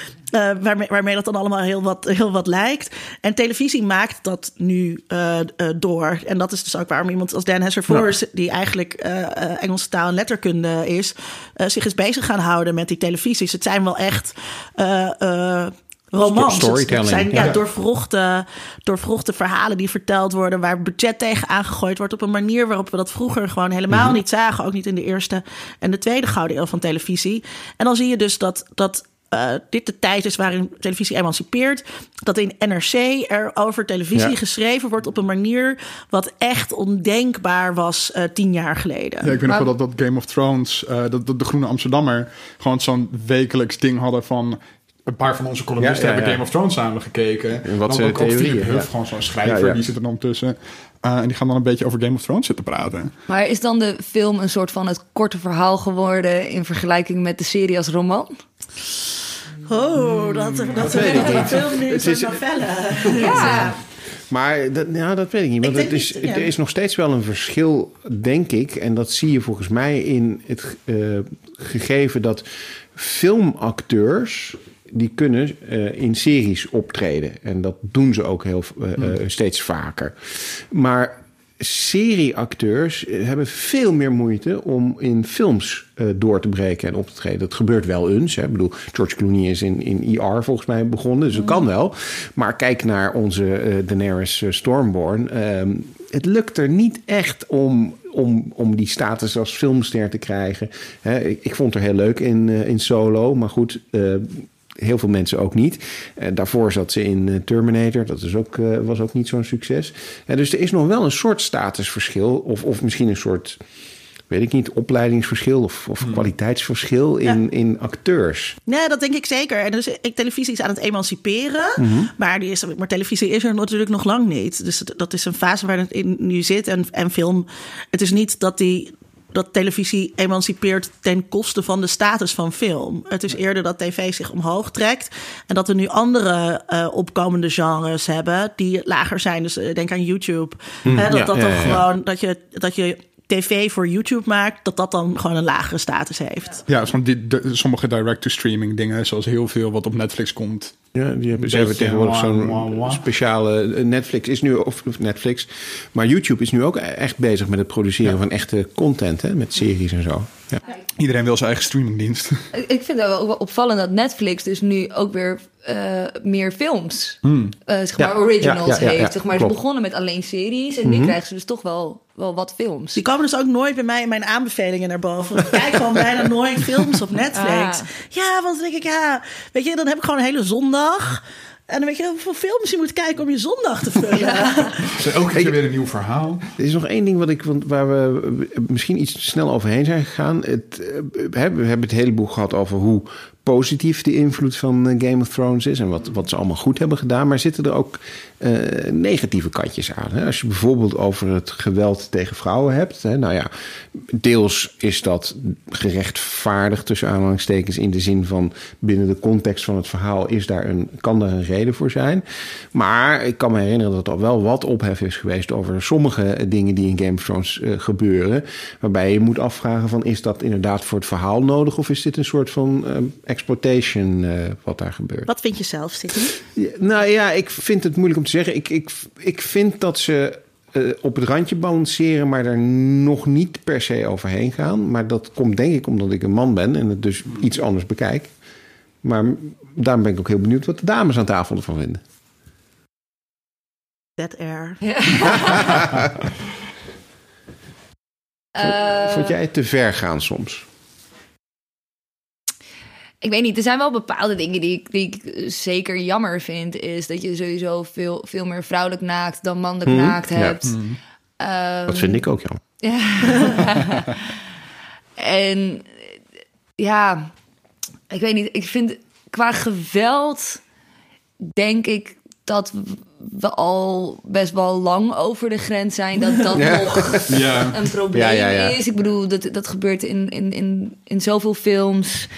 waarmee, waarmee dat dan allemaal heel wat, heel wat lijkt. En televisie maakt dat nu door. En dat is dus ook waarom iemand als Dan Hesser die eigenlijk Engelse taal en letterkunde is, zich is bezig gaan houden met die televisies. Het zijn wel echt. Romans. Storytelling, Het zijn ja, ja. doorvrochte, doorvrochte verhalen die verteld worden, waar budget tegen aangegooid wordt op een manier waarop we dat vroeger gewoon helemaal Mhm. niet zagen. Ook niet in de eerste en de tweede gouden eeuw van televisie. En dan zie je dus dat. dat eh, dit de tijd is waarin televisie emancipeert. Dat in NRC er over televisie Ja. geschreven wordt op een manier wat echt ondenkbaar was eh, tien jaar geleden. Ja, ik weet nog wel dat, dat Game of Thrones, eh, dat, dat de Groene Amsterdammer, gewoon zo'n wekelijks ding hadden van. Een paar van onze columnisten Ja, ja, hebben. Game of Thrones samen gekeken. En wat Dan zijn ook, Philip theorieën, Huff, ja. gewoon zo'n schrijver, Ja, ja. die zit er dan tussen. Eh, en die gaan dan een beetje over Game of Thrones zitten praten. Maar is dan de film een soort van het korte verhaal geworden in vergelijking met de serie als roman? Oh, dat, dat, dat, weet ik niet. film nu Het is- novelle. Ja. Maar dat, ja, dat weet ik niet. Want Ik het is, niet, ja. er is nog steeds wel een verschil, denk ik. En dat zie je volgens mij in het eh, gegeven dat filmacteurs... die kunnen eh, in series optreden. En dat doen ze ook heel, eh, eh, steeds vaker. Maar serieacteurs hebben veel meer moeite om in films door te breken en op te treden. Dat gebeurt wel eens. Hè. Ik bedoel, George Clooney is in, in ER volgens mij begonnen, dus dat kan wel. Maar kijk naar onze eh, Daenerys Stormborn. Ehm, het lukt er niet echt om, om, om die status als filmster te krijgen. Ik, ik vond haar heel leuk in, in Solo, maar goed... Heel veel mensen ook niet. Eh, daarvoor zat ze in eh, Terminator. Dat is ook, eh, was ook niet zo'n succes. Dus er is nog wel een soort statusverschil. Of, of misschien een soort, weet ik niet, opleidingsverschil of, of kwaliteitsverschil in, in acteurs. Nee, dat denk ik zeker. En dus ik, televisie is aan het emanciperen. Mhm. maar, die is, maar televisie is er natuurlijk nog lang niet. Dus dat is een fase waar het in nu zit. En, en film, het is niet dat die dat televisie emancipeert ten koste van de status van film. Het is eerder dat tv zich omhoog trekt en dat we nu andere eh, opkomende genres hebben die lager zijn. Dus eh, denk aan YouTube. Hè, dat ja, dat ja, dan ja, ja. gewoon dat je dat je tv voor YouTube maakt, dat dat dan gewoon een lagere status heeft. Ja, van die, de- sommige direct-to-streaming dingen, zoals heel veel wat op Netflix komt. Ja, die hebben, ze hebben tegenwoordig zo'n speciale... eh, Netflix is nu, of of Netflix, maar YouTube is nu ook echt bezig met het produceren van echte content, hè, met series en zo. Ja. Iedereen wil zijn eigen streamingdienst. [laughs] Ik vind het wel, opvallend dat Netflix dus nu ook weer eh, meer films, eh, zeg maar Ja, originals ja, ja, ja, heeft. ja, zeg maar, ze begonnen met alleen series en nu krijgen ze dus toch wel, wel wat films. Die komen dus ook nooit bij mij in mijn aanbevelingen naar boven. Ik kijk gewoon [laughs] bijna nooit films op Netflix. Ah. Ja, want dan denk ik, ja, weet je, dan heb ik gewoon een hele zondag. En dan weet je hoeveel films je moet kijken om je zondag te vullen. Dus [laughs] elke keer weer een nieuw verhaal. Er is nog één ding wat ik, want waar we misschien iets snel overheen zijn gegaan. Het, eh, hè, we hebben het hele boek gehad over hoe positief de invloed van eh, Game of Thrones is en wat, wat ze allemaal goed hebben gedaan. Maar zitten er ook eh, negatieve kantjes aan? Hè? Als je bijvoorbeeld over het geweld tegen vrouwen hebt. Hè, nou ja, deels is dat gerechtvaardigd tussen aanhalingstekens in de zin van binnen de context van het verhaal is daar een, kan daar een reden voor zijn. Maar ik kan me herinneren dat er wel wat ophef is geweest over sommige dingen die in Game of Thrones eh, gebeuren. Waarbij je moet afvragen van is dat inderdaad voor het verhaal nodig of is dit een soort van exploitation eh, wat daar gebeurt? Wat vind je zelf, Sydney? Ja, nou ja, ik vind het moeilijk om te zeggen. Ik, ik, ik vind dat ze eh, op het randje balanceren, maar er nog niet per se overheen gaan. Maar dat komt denk ik omdat ik een man ben en het dus iets anders bekijk. Maar daarom ben ik ook heel benieuwd wat de dames aan tafel ervan vinden. Dead Air. [laughs] Eh, Vond jij het te ver gaan soms? Ik weet niet, er zijn wel bepaalde dingen die ik, die ik zeker jammer vind. Is dat je sowieso veel, veel meer vrouwelijk naakt dan mannelijk Mhm, naakt ja. hebt. Ehm, Dat vind ik ook jammer. [laughs] En ja, ik weet niet. Ik vind qua geweld, denk ik dat we al best wel lang over de grens zijn. Dat dat [laughs] Ja. nog Ja. een probleem Ja, ja, ja. is. Ik bedoel, dat, dat gebeurt in, in, in, in zoveel films.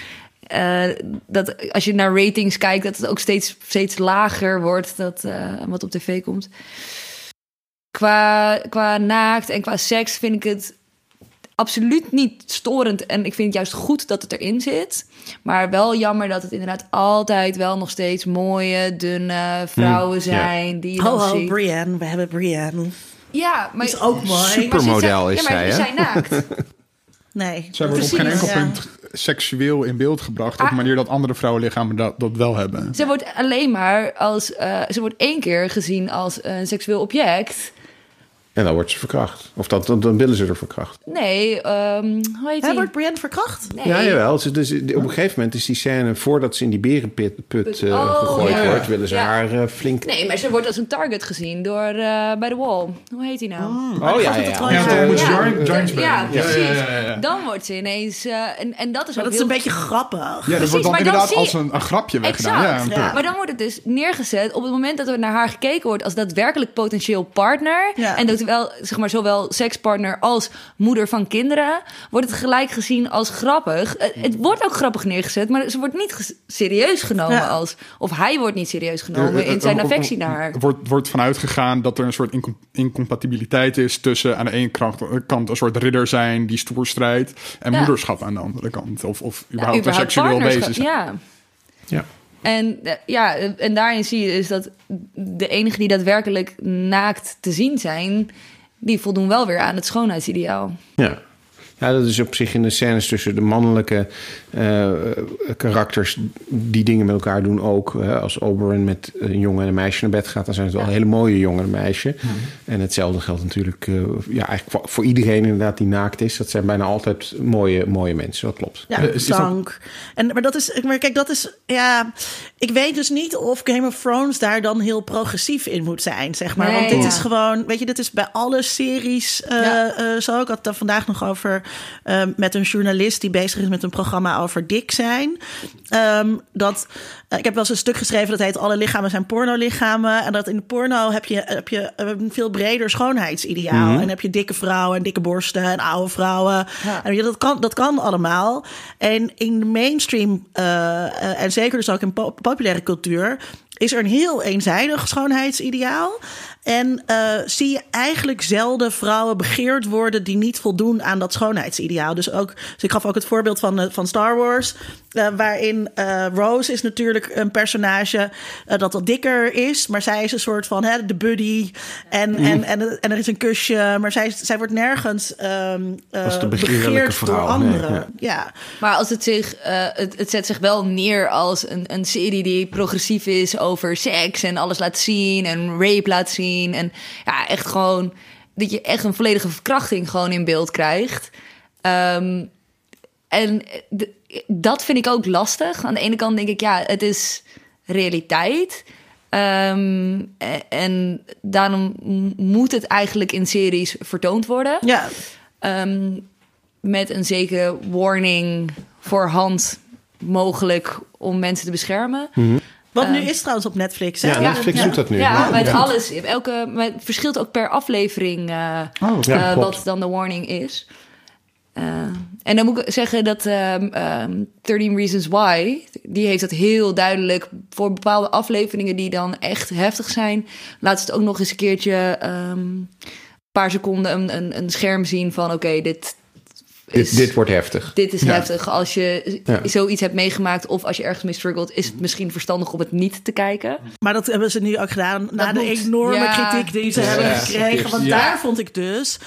Eh, dat als je naar ratings kijkt, dat het ook steeds, steeds lager wordt. Dat, eh, wat op tv komt. Qua, qua naakt en qua seks vind ik het absoluut niet storend. En ik vind het juist goed dat het erin zit. Maar wel jammer dat het inderdaad altijd wel nog steeds mooie, dunne vrouwen zijn. Die je dan Ho, ho, ziet. Brienne. We hebben Brienne. Ja, maar Is ook mooi. Supermodel maar is zij, ja, maar hè? ze zijn naakt. Nee. Zij wordt op geen enkel ja. punt seksueel in beeld gebracht. Op Ah. een manier dat andere vrouwenlichamen dat, dat wel hebben. Ze wordt alleen maar als... eh, ze wordt één keer gezien als een seksueel object. En dan wordt ze verkracht. Of dat, dan, dan willen ze er verkracht. Nee, ehm hoe heet Hè, die? wordt Brienne verkracht? Nee. Ja, jawel. Ze- Dus, op een gegeven moment is die scène... voordat ze in die berenput put, eh, Oh, gegooid ja. wordt... willen ze Ja. haar eh, flink... Nee, maar ze wordt als een target gezien door eh, bij de wall. Hoe heet die nou? Oh ja, ja, ja. Ja, Ja, precies. Ja, ja, ja, ja. Dan wordt ze ineens... eh, en, en dat is Maar ook dat is een beetje grappig. Ja, dat Precies, wordt dan maar dan inderdaad als een, een grapje weggedaan. Ja. Ja. Maar dan wordt het dus neergezet op het moment dat er naar haar gekeken wordt als daadwerkelijk potentieel partner. Ja. En dat wel, zeg maar, zowel sekspartner als moeder van kinderen, wordt het gelijk gezien als grappig. Eh, Het wordt ook grappig neergezet, maar ze wordt niet serieus genomen Ja. als. Of hij wordt niet serieus genomen Er- er- in zijn affectie naar haar. Er wordt, wordt vanuit gegaan dat er een soort incom- incompatibiliteit is tussen aan de ene kant, kant een soort ridder zijn die stoer strijdt en Ja. moederschap aan de andere kant. Of, of Ja, überhaupt een seksueel zijn. Ja. Ja. En, eh, ja, en daarin zie je dus dat de enigen die daadwerkelijk naakt te zien zijn, die voldoen wel weer aan het schoonheidsideaal. Ja. Ja, dat is op zich in de scènes tussen de mannelijke eh, karakters die dingen met elkaar doen ook. Hè. Als Oberyn met een jongen en een meisje naar bed gaat, dan zijn het wel een hele mooie jongen en meisje. En hetzelfde geldt natuurlijk eh, ja, eigenlijk voor, voor iedereen inderdaad die naakt is. Dat zijn bijna altijd mooie, mooie mensen, dat klopt. Ja, Eh, dank. En, maar dat is, maar kijk, dat is, ja, ik weet dus niet of Game of Thrones daar dan heel progressief in moet zijn, zeg maar. Nee, Want dit ja. is gewoon, weet je, dit is bij alle series eh, Ja. eh, zo. Ik had het daar vandaag nog over eh, met een journalist die bezig is met een programma over dik zijn. Ehm, dat, eh, ik heb wel eens een stuk geschreven dat heet Alle lichamen zijn pornolichamen. En dat in de porno heb je, heb je een veel breder schoonheidsideaal. En heb je dikke vrouwen en dikke borsten en oude vrouwen. En je, dat, kan, dat kan allemaal. En in de mainstream, uh, en zeker dus ook in populaire cultuur, is er een heel eenzijdig schoonheidsideaal. En uh, zie je eigenlijk zelden vrouwen begeerd worden die niet voldoen aan dat schoonheidsideaal. Dus, ook, dus ik gaf ook het voorbeeld van, uh, van Star Wars, uh, waarin Rose is natuurlijk een personage dat wat dikker is, maar zij is een soort van hè, de buddy en, mm. en, en, en er is een kusje, maar zij, zij wordt nergens um, begeerd vrouw, door anderen. Nee, ja. ja. Maar als het zich, het, het zet zich wel neer als een, een serie die progressief is over seks en alles laat zien en rape laat zien. En ja, echt gewoon dat je echt een volledige verkrachting gewoon in beeld krijgt. Um, en dat vind ik ook lastig. Aan de ene kant denk ik, ja, het is realiteit. Um, en daarom moet het eigenlijk in series vertoond worden. Ja. Um, met een zekere warning voorhand mogelijk om mensen te beschermen. Mm -hmm. Wat nu is trouwens op Netflix. Hè? Ja, Netflix doet dat nu. Ja, met alles. Elke, met, verschilt ook per aflevering uh, oh, uh, wat dan de warning is. Uh, en dan moet ik zeggen dat um, um, 13 Reasons Why, die heeft dat heel duidelijk voor bepaalde afleveringen die dan echt heftig zijn. Laat het ook nog eens een keertje um, een paar seconden een, een, een scherm zien van oké, dit, dit, dit, wordt heftig. Dit is heftig. Als je zoiets hebt meegemaakt of als je ergens mee struggelt, is het misschien verstandig om het niet te kijken. Maar dat hebben ze nu ook gedaan na de enorme kritiek die ze hebben gekregen. Want daar vond ik dus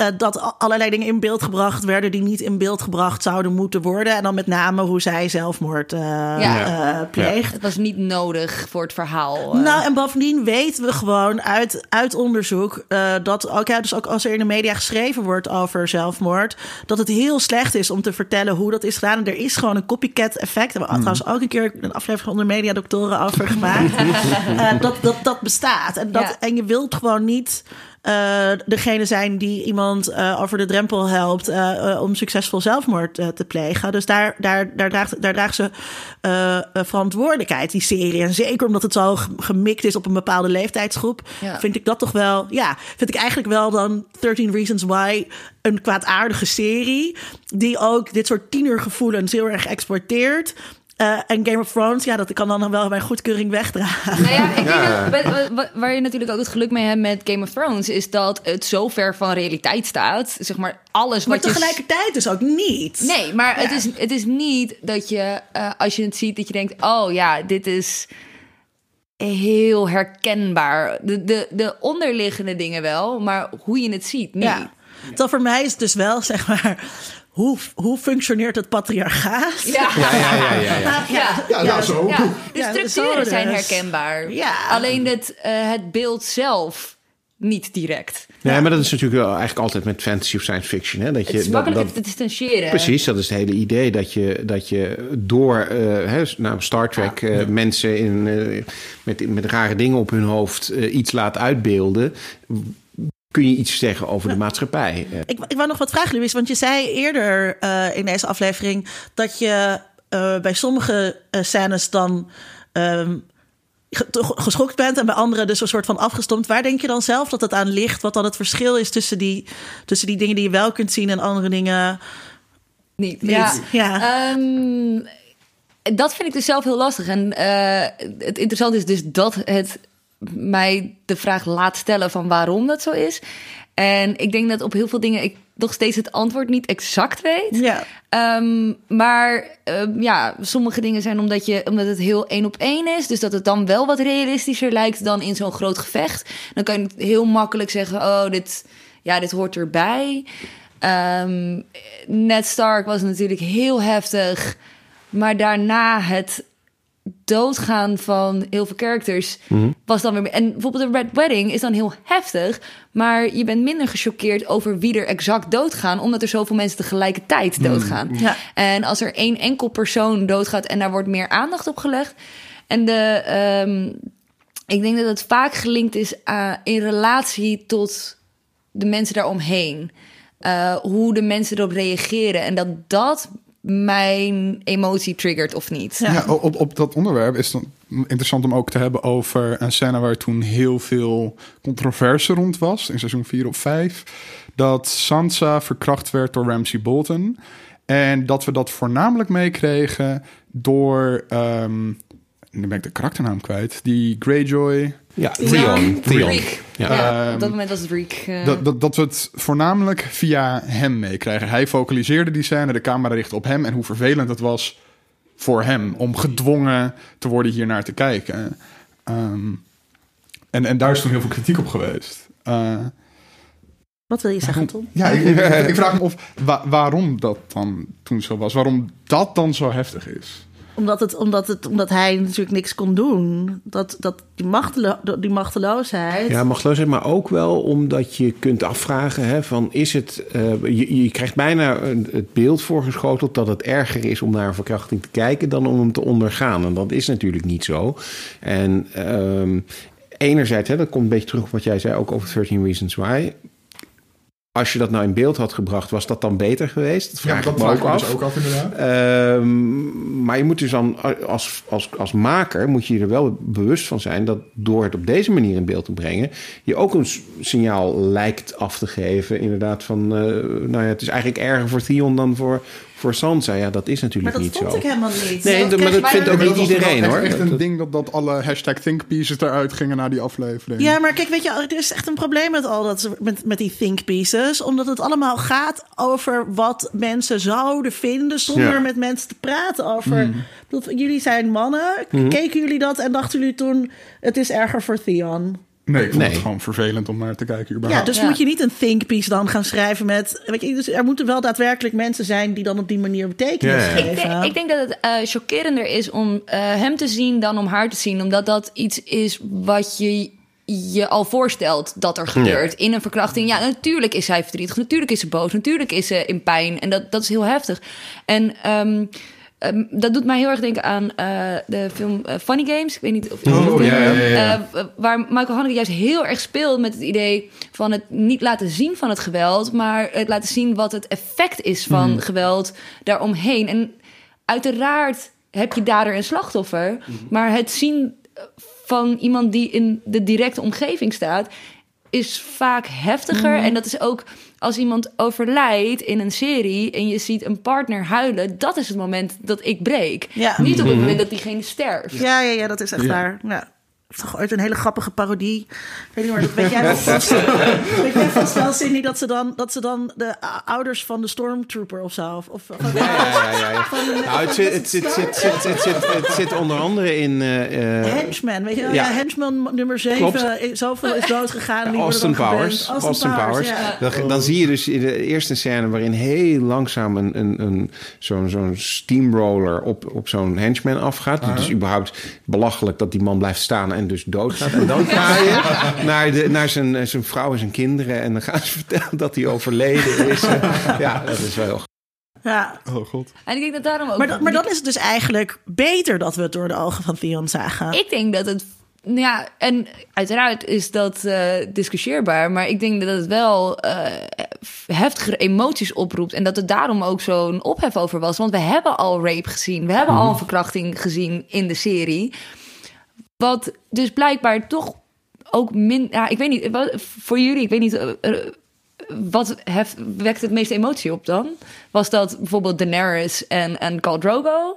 uh, dat allerlei dingen in beeld gebracht werden die niet in beeld gebracht zouden moeten worden. En dan met name hoe zij zelfmoord uh, ja. uh, pleegt. Het was niet nodig voor het verhaal. Nou, en bovendien weten we gewoon uit, uit onderzoek dat ook, ja, dus ook als er in de media geschreven wordt over zelfmoord, dat het heel slecht is om te vertellen hoe dat is gedaan. En er is gewoon een copycat effect. Daar hebben we mm. trouwens ook een keer een aflevering onder mediadoktoren over gemaakt. [laughs] dat, dat dat bestaat. En, dat, ja. en je wilt gewoon niet degene zijn die iemand uh, over de drempel helpt uh, om succesvol zelfmoord te plegen. Dus daar, daar, daar, draagt, daar draagt ze verantwoordelijkheid, die serie. En zeker omdat het zo gemikt is op een bepaalde leeftijdsgroep, ja. vind ik dat toch wel, ja, vind ik eigenlijk wel dan 13 Reasons Why een kwaadaardige serie. Die ook dit soort tienergevoelens heel erg exporteert. Uh, en Game of Thrones, ja, dat kan dan wel mijn goedkeuring wegdragen. Nou ja, ik denk dat, waar je natuurlijk ook het geluk mee hebt met Game of Thrones, is dat het zo ver van realiteit staat. Zeg maar alles maar wat tegelijkertijd dus ook niet. Nee, maar het, is, het is niet dat je, uh, als je het ziet, dat je denkt: oh ja, dit is heel herkenbaar. De, de, de onderliggende dingen wel, maar hoe je het ziet, niet. Ja. Terwijl voor mij is het dus wel, [laughs] zeg maar hoe, hoe functioneert het patriarchaat? Ja, ja, ja. ja, ja, ja. ja, ja, ja zo. De structuren zijn herkenbaar. Ja. Alleen het, uh, het beeld zelf niet direct. Ja, maar dat is natuurlijk wel eigenlijk altijd met fantasy of science fiction. Hè? Dat je, het is makkelijk dat, te distancieren. Precies, dat is het hele idee. Dat je, dat je door uh, hè, nou, Star Trek uh, mensen in, uh, met, met rare dingen op hun hoofd iets laat uitbeelden kun je iets zeggen over de maatschappij. [laughs] Ik, ik wou nog wat vragen, Louis, want je zei eerder uh, in deze aflevering dat je uh, bij sommige uh, scènes dan um, geschokt bent en bij andere dus een soort van afgestompt. Waar denk je dan zelf dat het aan ligt? Wat dan het verschil is tussen die, tussen die dingen die je wel kunt zien en andere dingen niet? niet. Ja. ja. Um, dat vind ik dus zelf heel lastig. En het interessante is dus dat het mij de vraag laat stellen van waarom dat zo is. En ik denk dat op heel veel dingen ik nog steeds het antwoord niet exact weet. Ja. Um, maar um, ja, sommige dingen zijn omdat, je, omdat het heel één op één is. Dus dat het dan wel wat realistischer lijkt dan in zo'n groot gevecht. Dan kan je heel makkelijk zeggen: Oh, dit, ja, dit hoort erbij. Um, Ned Stark was natuurlijk heel heftig. Maar daarna het doodgaan van heel veel characters mhm. was dan weer. En bijvoorbeeld de Red Wedding is dan heel heftig, maar je bent minder gechoqueerd over wie er exact doodgaan, omdat er zoveel mensen tegelijkertijd mhm. doodgaan. Ja. En als er één enkel persoon doodgaat en daar wordt meer aandacht op gelegd. En de, um, ik denk dat het vaak gelinkt is uh, in relatie tot de mensen daaromheen. eh, hoe de mensen erop reageren. En dat dat mijn emotie triggert of niet. Ja, op, op dat onderwerp is het interessant om ook te hebben over een scène waar toen heel veel controverse rond was, in seizoen 4 of 5. Dat Sansa verkracht werd door Ramsay Bolton. En dat we dat voornamelijk meekregen door. ehm nu ben ik de karakternaam kwijt. Die Greyjoy. Ja, Theon. Theon. Reek. Ja. Ja, Ehm, op dat moment was het Reek. eh, Dat, dat, dat we het voornamelijk via hem meekrijgen. Hij focaliseerde die scène, de camera richtte op hem. En hoe vervelend het was voor hem om gedwongen te worden hier naar te kijken. Ehm, en, en daar is toen heel veel kritiek op geweest. Eh, Wat wil je zeggen, Tom? ja, ik, ik- ik [laughs] vraag me af wa- waarom dat dan toen zo was. Waarom dat dan zo heftig is. Omdat, het, omdat, het, omdat hij natuurlijk niks kon doen. Dat, dat die, machtelo die machteloosheid. Ja, machteloosheid, maar ook wel omdat je kunt afvragen: hè, van is het. eh, je, je krijgt bijna het beeld voorgeschoteld dat het erger is om naar een verkrachting te kijken dan om hem te ondergaan. En dat is natuurlijk niet zo. En ehm, enerzijds, hè, dat komt een beetje terug op wat jij zei ook over 13 Reasons Why. Als je dat nou in beeld had gebracht, was dat dan beter geweest? Dat vraag ik me ook af. ook af inderdaad. Ehm, maar je moet dus dan als, als, als maker moet je er wel bewust van zijn dat door het op deze manier in beeld te brengen, je ook een signaal lijkt af te geven. Inderdaad, van eh, nou ja, het is eigenlijk erger voor Theon dan voor, voor Sansa. Ja, dat is maar natuurlijk dat niet vond zo. ik helemaal niet. Nee, maar dat maar- vindt ook Dat niet iedereen echt, hoor. echt Dat- een ding dat, dat alle hashtag thinkpieces eruit gingen na die aflevering. Ja, maar kijk, weet je, er is echt een probleem met al dat met, met die think pieces, omdat het allemaal gaat over wat mensen zouden vinden zonder Ja. met mensen te praten over. Bedoel, jullie zijn mannen, Mhm. keken jullie dat en dachten jullie toen het is erger voor Theon? Nee, ik vond Nee. het gewoon vervelend om naar te kijken Ja, überhaupt. dus Ja. moet je niet een think piece dan gaan schrijven met. Weet je, dus er moeten wel daadwerkelijk mensen zijn die dan op die manier betekenis geven. Ik denk, ik denk dat het eh, chockerender is om eh, hem te zien dan om haar te zien. Omdat dat iets is wat je je al voorstelt dat er gebeurt in een verkrachting. Ja, natuurlijk is zij verdrietig. Natuurlijk is ze boos. Natuurlijk is ze in pijn. En dat, dat is heel heftig. En ehm, ehm, dat doet mij heel erg denken aan eh, de film eh, Funny Games. Ik weet niet of je Oh, ja, ja, ja. eh, waar Michael Haneke juist heel erg speelt met het idee van het niet laten zien van het geweld, maar het laten zien wat het effect is van Mhm. geweld daaromheen. En uiteraard heb je dader en slachtoffer, Mhm. maar het zien van iemand die in de directe omgeving staat is vaak heftiger. Mhm. En dat is ook als iemand overlijdt in een serie en je ziet een partner huilen, dat is het moment dat ik breek. Ja. Niet op het moment dat diegene sterft. Ja, ja, ja, dat is echt Ja. waar. Ja. Toch ooit een hele grappige parodie. Ik weet niet meer, weet jij vast, weet jij vast wel, Cindy, dat ze dan, dat ze dan de ouders van de Stormtrooper of zo... Of, of, van- Ja, ja, ja, ja. Nou, het zit, het, zit, zit, zit, het, zit, het zit onder andere in eh, eh, Henchman, weet je wel? Ja. Ja. Henchman nummer Klopt. 7, zoveel is Die worden Austin. Powers. Austin, Powers. ja. Dan, dan zie je dus in de eerste scène waarin heel langzaam een, een, een, zo'n zo'n steamroller op, op zo'n henchman afgaat. Het is überhaupt belachelijk dat die man blijft staan en dus doodgaat. En dan ga je naar, de, naar zijn, zijn vrouw en zijn kinderen en dan gaan ze [laughs] vertellen dat hij overleden is. Ja, dat is wel heel Ja. Oh god. En ik denk dat daarom ook. Maar, dat- maar dan is het dus eigenlijk beter dat we het door de ogen van Theon zagen. Ik denk dat het. nou Ja, en uiteraard is dat eh, discussieerbaar. Maar ik denk dat het wel eh heftigere emoties oproept. En dat het daarom ook zo'n ophef over was. Want we hebben al rape gezien. We hebben al een verkrachting gezien in de serie. Wat dus blijkbaar toch ook min. Ja, ik weet niet. Wat, voor jullie, ik weet niet. eh, eh, wat heft, wekt het meeste emotie op dan? Was dat bijvoorbeeld Daenerys en, en Khal Drogo?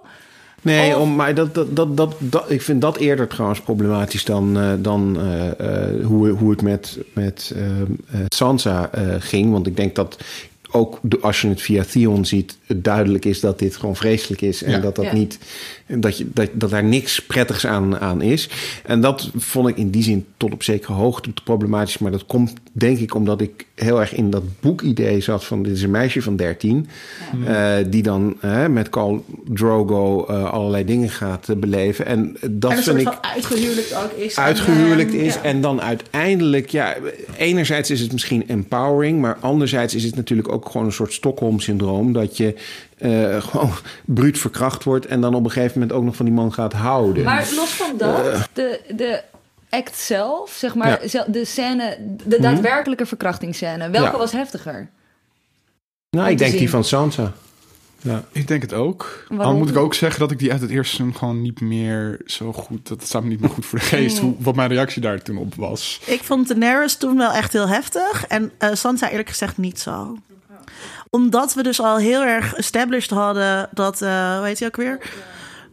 Nee, Of- om, maar dat, dat, dat, dat, dat, ik vind dat eerder trouwens problematisch dan, eh, dan hoe, hoe het met, met eh, eh, Sansa ging. Want ik denk dat ook de- als je het via Theon ziet, het duidelijk is dat dit gewoon vreselijk is. En Ja. dat, dat, Ja. niet, dat, je, dat, dat daar niks prettigs aan, aan is. En dat vond ik in die zin tot op zekere hoogte problematisch. Maar dat komt denk ik omdat ik heel erg in dat boekidee zat van dit is een meisje van 13. eh, die dan met Carl Drogo eh, allerlei dingen gaat eh, beleven. En dat en vind ik van uitgehuwelijkt ook is. uitgehuwelijkt En, is. ja. En dan uiteindelijk, ja, enerzijds is het misschien empowering, maar anderzijds is het natuurlijk ook gewoon een soort Stockholm-syndroom. Dat je eh, [laughs] gewoon bruut verkracht wordt en dan op een gegeven moment ook nog van die man gaat houden. Maar los van dat, de, de act zelf, zeg maar, Ja. Mhm. de scène, de daadwerkelijke verkrachtingsscène, welke Ja. was heftiger? Nou, ik denk die van Sansa. Ja. Ik denk het ook. Waarom? Al moet ik ook zeggen dat ik die uit het eerste seizoen gewoon niet meer zo goed... Dat staat me niet meer goed voor de [laughs] geest, hoe, wat mijn reactie daar toen op was. Ik vond Daenerys toen wel echt heel heftig. En eh, Sansa eerlijk gezegd niet zo. Omdat we dus al heel erg established hadden dat... eh hoe heet hij ook weer?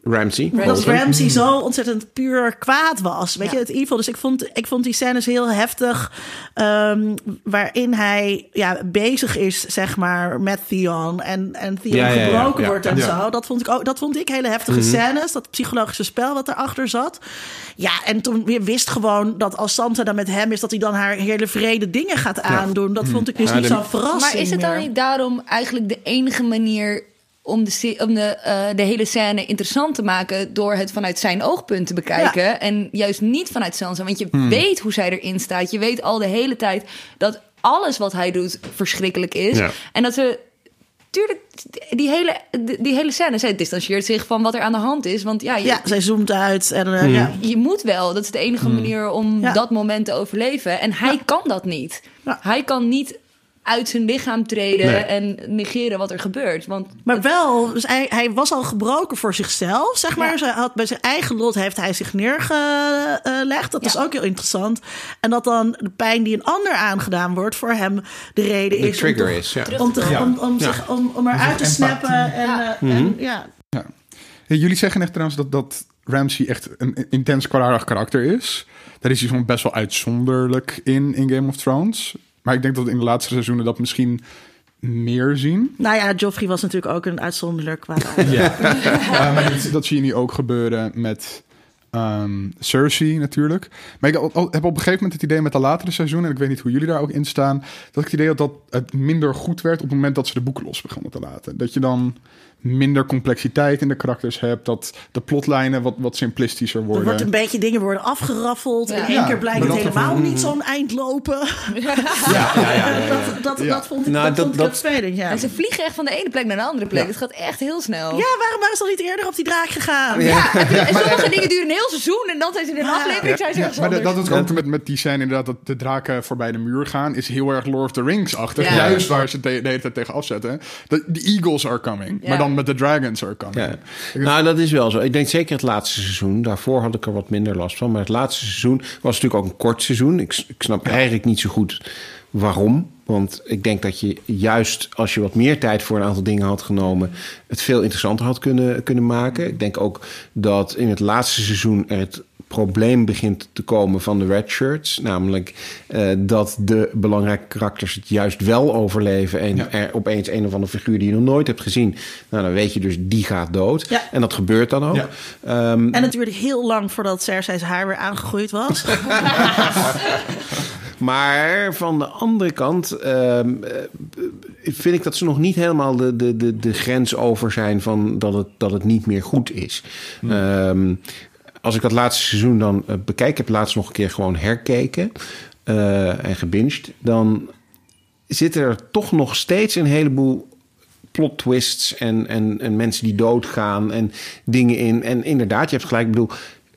Ramsey. Dat. Ramsey zo ontzettend puur kwaad was. Weet Ja. je, het evil. Dus ik vond, ik vond die scènes heel heftig. ehm, waarin hij ja, bezig is, zeg maar, met Theon. En, en Theon Ja, ja, ja. gebroken Ja, wordt en ja. zo. Dat vond, ik ook, dat vond ik hele heftige Mhm. scènes. Dat psychologische spel wat erachter zat. Ja, en toen weer wist gewoon dat als Sansa dan met hem is... dat hij dan haar hele vrede dingen gaat aandoen. Dat vond ik dus Ja, niet de- zo'n verrassing Maar is het dan niet daarom eigenlijk de enige manier om de, om de, eh, de hele scène interessant te maken door het vanuit zijn oogpunt te bekijken en juist niet vanuit Sansa, want je weet hoe zij erin staat. Je weet al de hele tijd dat alles wat hij doet verschrikkelijk is Ja. en dat ze tuurlijk die hele die, hele scène zij distancieert zich van wat er aan de hand is, want ja, je, Ja, zij zoomt uit. En, eh, ja. je moet wel. Dat is de enige manier om Ja. dat moment te overleven. En hij kan dat niet. Ja. Hij kan niet uit zijn lichaam treden Nee. en negeren wat er gebeurt. Want Maar wel, dus hij, hij was al gebroken voor zichzelf, zeg maar. Ja. Zij had, bij zijn eigen lot heeft hij zich neergelegd. Dat Ja. is ook heel interessant. En dat dan de pijn die een ander aangedaan wordt... voor hem de reden De is... trigger om, is, ja. om, te, om, om, zich, om, om eruit te snappen. En, Ja. eh, en, ja. Ja. Hey, jullie zeggen echt trouwens dat, dat Ramsey echt een intens kwaadaardig karakter is. Daar is hij best wel uitzonderlijk in, in Game of Thrones. Maar ik denk dat we in de laatste seizoenen dat misschien meer zien. Nou ja, Joffrey was natuurlijk ook een uitzonderlijk kwaad. [laughs] Ja. Maar dat, dat zie je nu ook gebeuren met ehm, Cersei natuurlijk. Maar ik heb op een gegeven moment het idee met de latere seizoenen... en ik weet niet hoe jullie daar ook in staan... dat ik het idee had dat het minder goed werd... op het moment dat ze de boeken los begonnen te laten. Dat je dan minder complexiteit in de karakters hebt... dat de plotlijnen wat, wat simplistischer Er worden. wordt een beetje dingen worden afgeraffeld. Ja. In één Ja, keer blijkt het helemaal niet zo'n eind lopen. [laughs] Ja, ja, ja, ja. Dat, dat, Ja. dat vond ik, Nou, dat dat- vond ik dat- heel vervelend, ja. en ze vliegen echt van de ene plek naar de andere plek. Het gaat echt heel snel. Ja, waarom waren ze al niet eerder op die draak gegaan? En [laughs] sommige dingen duren een heel seizoen en dan zijn ze in een aflevering zijn ze Ja, ergens maar dat is ook met, met die scène inderdaad dat de draken voorbij de muur gaan... is heel erg Lord of the Rings-achtig. Ja. Juist waar ze de, de hele tijd tegen afzetten. De, de eagles are coming. Ja. Maar dan met de dragons are coming. Ja. Nou, dat is wel zo. Ik denk zeker het laatste seizoen. Daarvoor had ik er wat minder last van. Maar het laatste seizoen was natuurlijk ook een kort seizoen. Ik, ik snap eigenlijk niet zo goed waarom. Want ik denk dat je juist als je wat meer tijd voor een aantal dingen had genomen... het veel interessanter had kunnen, kunnen maken. Ik denk ook dat in het laatste seizoen er het probleem begint te komen van de red shirts. Namelijk eh, dat de belangrijke karakters het juist wel overleven. En Ja. er opeens een of andere figuur die je nog nooit hebt gezien. Nou, dan weet je dus die gaat dood. Ja. En dat gebeurt dan ook. Ja. Ehm, En het duurde heel lang voordat Cersei's haar weer aangegroeid was. [laughs] maar van de andere kant ehm, eh, vind ik dat ze nog niet helemaal de, de, de, de grens over zijn van dat het, dat het niet meer goed is. Ehm, als ik dat laatste seizoen dan eh, bekijk, ik heb laatst nog een keer gewoon herkeken eh, en gebinged, dan zitten er toch nog steeds een heleboel plot twists en, en, en mensen die doodgaan en dingen in. En inderdaad, je hebt gelijk, ik bedoel,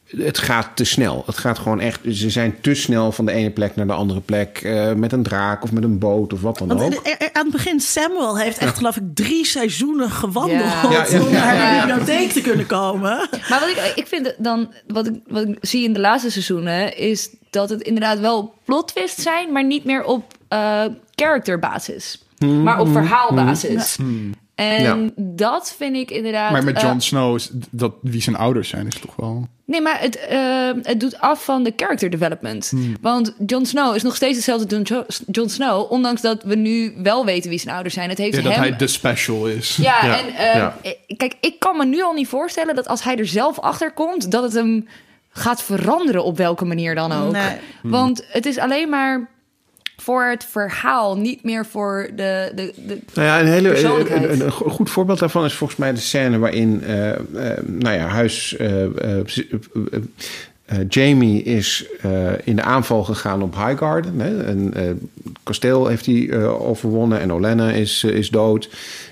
het gaat te snel. Het gaat gewoon echt, ze zijn te snel van de ene plek naar de andere plek. eh, met een draak of met een boot of wat dan Want ook. aan het begin, Samuel heeft echt, geloof ik, drie seizoenen gewandeld Ja. Ja, ja. om naar de bibliotheek te kunnen komen. Maar wat ik, ik vind dan, wat ik, wat ik zie in de laatste seizoenen, is dat het inderdaad wel plot twists zijn, maar niet meer op eh characterbasis, maar op verhaalbasis. En Ja. dat vind ik inderdaad. Maar met eh, Jon Snow, is dat, wie zijn ouders zijn, is toch wel... nee, maar het, eh, het doet af van de character development. Want Jon Snow is nog steeds hetzelfde Jon, Jo- Jon Snow, ondanks dat we nu wel weten wie zijn ouders zijn. Het heeft Ja, dat hem. hij de special is. Ja, Ja, en eh, ja. eh, kijk, ik kan me nu al niet voorstellen dat als hij er zelf achter komt, dat het hem gaat veranderen op welke manier dan ook. Nee. Want het is alleen maar voor het verhaal, niet meer voor de. de, de Nou ja, een, hele, een, een, een go- goed voorbeeld daarvan is volgens mij de scène waarin, eh, eh, nou ja, huis. eh, Jamie is in de aanval gegaan op Highgarden. Hè? En, kasteel heeft hij overwonnen en Olenna is, is dood.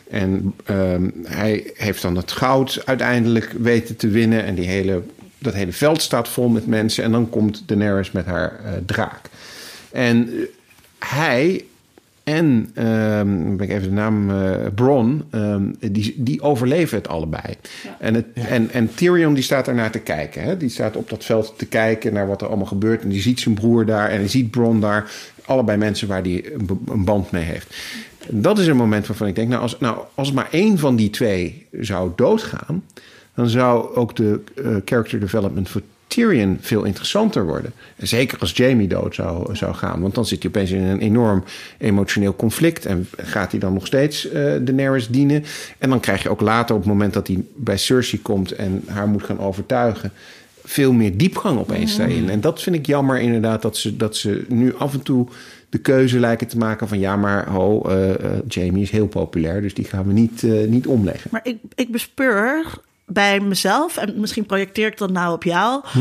En ehm, hij heeft dan het goud uiteindelijk weten te winnen. En die hele, dat hele veld staat vol met mensen. En dan komt Daenerys met haar draak. En hij en ehm, ben ik even de naam uh, Bron, ehm, die, die overleven het allebei. En, het, en, en Tyrion die staat daarnaar te kijken. Hè? Die staat op dat veld te kijken naar wat er allemaal gebeurt. En die ziet zijn broer daar en hij ziet Bron daar. Allebei mensen waar hij een, een band mee heeft. Dat is een moment waarvan ik denk, nou als, nou, als maar één van die twee zou doodgaan, dan zou ook de uh, character development voor Tyrion veel interessanter worden. En zeker als Jamie dood zou, zou gaan. Want dan zit hij opeens in een enorm emotioneel conflict. En gaat hij dan nog steeds uh, Daenerys dienen? En dan krijg je ook later, op het moment dat hij bij Cersei komt en haar moet gaan overtuigen. Veel meer diepgang opeens daarin. En dat vind ik jammer inderdaad, dat ze, dat ze nu af en toe de keuze lijken te maken van ja, maar ho, uh, uh, Jamie is heel populair, dus die gaan we niet, uh, niet omleggen. Maar ik, ik bespeur bij mezelf, en misschien projecteer ik dat nou op jou, hm.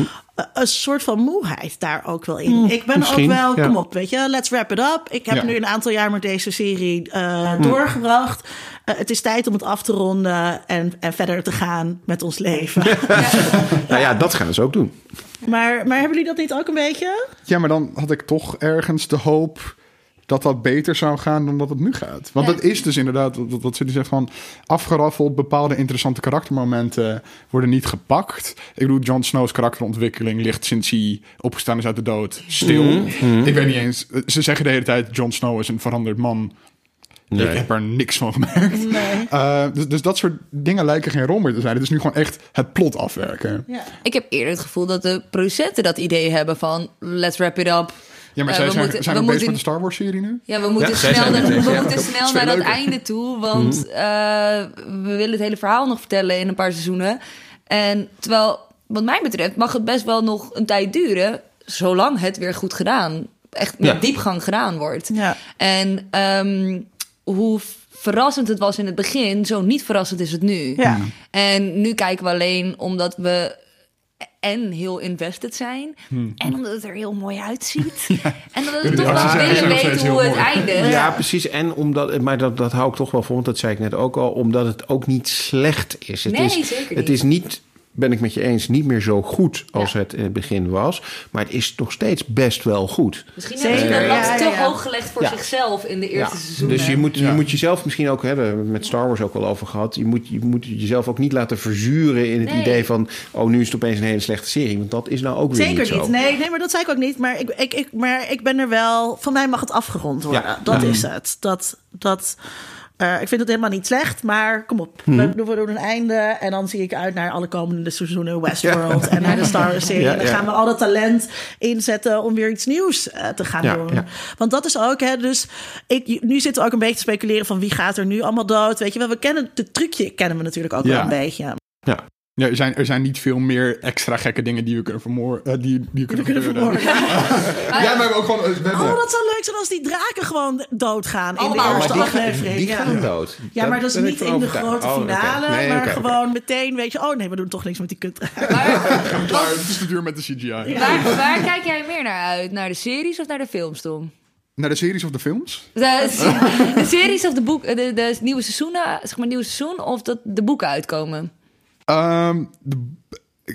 een soort van moeheid daar ook wel in. Hm, ik ben ook wel, ja. kom op, weet je, let's wrap it up. Ik heb ja. nu een aantal jaar met deze serie uh, hm. doorgebracht. Uh, het is tijd om het af te ronden en, en verder te gaan met ons leven. [laughs] nou ja, dat gaan ze ook doen. Maar, maar hebben jullie dat niet ook een beetje? Ja, maar dan had ik toch ergens de hoop dat dat beter zou gaan dan dat het nu gaat. Want het is dus inderdaad, wat, wat ze zeggen van afgeraffeld, bepaalde interessante karaktermomenten worden niet gepakt. Ik bedoel, Jon Snow's karakterontwikkeling ligt sinds hij opgestaan is uit de dood stil. Mm -hmm. Ik weet niet eens, ze zeggen de hele tijd, Jon Snow is een veranderd man. Nee. Ik heb er niks van gemerkt. Nee. Uh, [laughs] dus, dus, dat soort dingen lijken geen rol meer te zijn. Het is nu gewoon echt het plot afwerken. Ja. Ik heb eerder het gevoel dat de producenten dat idee hebben van... let's wrap it up. Ja, maar Uh, zij we zijn, moeten- zijn we ook bezig moeten- met de Star Wars-serie nu? Ja, we moeten Ja, snel, zijn naar- bezig, we ja. moeten Dat snel naar dat leuker. einde toe. Want eh, we willen het hele verhaal nog vertellen in een paar seizoenen. En terwijl, wat mij betreft, mag het best wel nog een tijd duren. Zolang het weer goed gedaan, echt met Ja. diepgang gedaan wordt. Ja. En ehm, hoe verrassend het was in het begin, zo niet verrassend is het nu. Ja. En nu kijken we alleen omdat we en heel invested zijn. En omdat het er heel mooi uitziet. [laughs] En dat we Die toch wel willen weten hoe het eindigt. Ja, precies. En omdat, maar dat, dat hou ik toch wel voor, want dat zei ik net ook al, omdat het ook niet slecht is. Het Nee, is, zeker Het niet. is niet, ben ik met je eens, niet meer zo goed als Ja. het in het begin was. Maar het is nog steeds best wel goed. Misschien hebben ze de lat ja, te hoog gelegd voor Ja. zichzelf in de eerste Ja, seizoenen. Dus je moet, je moet jezelf misschien ook hebben, we hebben het met Star Wars ook al over gehad. Je moet, je moet jezelf ook niet laten verzuren in het Nee. idee van, oh, nu is het opeens een hele slechte serie. Want dat is nou ook weer Zeker niet zo. niet. Nee, nee, maar dat zei ik ook niet. Maar ik, ik, ik, maar ik ben er wel. Van mij mag het afgerond worden. Ja. Dat Ja. is het. Dat. dat eh, ik vind het helemaal niet slecht, maar kom op. Mhm. We, we doen een einde en dan zie ik uit naar alle komende seizoenen Westworld en naar de Star Wars-serie. Ja, en dan gaan we al dat talent inzetten om weer iets nieuws eh, te gaan doen. Want dat is ook, hè, dus ik, nu zitten we ook een beetje te speculeren van wie gaat er nu allemaal dood. Weet je wel, we kennen het trucje, kennen we natuurlijk ook wel een beetje. Ja, er zijn, er zijn niet veel meer extra gekke dingen die we kunnen vermoorden. eh, die, die kunnen, We kunnen gebeuren. vermoorden. [laughs] Ja, maar we hebben ook gewoon... we hebben- Oh, dat zou leuk zijn als die draken gewoon doodgaan in de Allemaal, eerste maar die, gaan- aflevering. die ja. gaan dood. Ja, maar dat is niet in de grote Oh, finale. Nee, maar gewoon meteen weet je... Oh nee, we doen toch niks met die kut. [laughs] Klaar, het is te duur met de CGI. Waar, waar kijk jij meer naar uit? Naar de series of naar de films, Tom? Naar de series of de films? De, de series of de, boek, de, de nieuwe seizoenen, zeg maar nieuwe seizoen, of dat de boeken uitkomen? Ehm, de,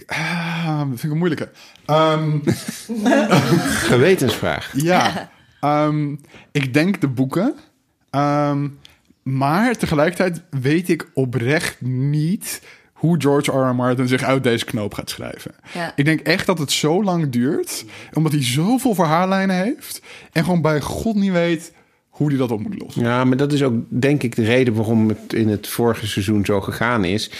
ah, dat vind ik een moeilijke. Ehm, [laughs] Gewetensvraag. ja, Ehm, ik denk de boeken. Ehm, maar tegelijkertijd weet ik oprecht niet hoe George R. R. Martin zich uit deze knoop gaat schrijven. Ja. Ik denk echt dat het zo lang duurt, omdat hij zoveel verhaallijnen heeft en gewoon bij God niet weet hoe hij dat op moet lossen. Ja, maar dat is ook denk ik de reden waarom het in het vorige seizoen zo gegaan is.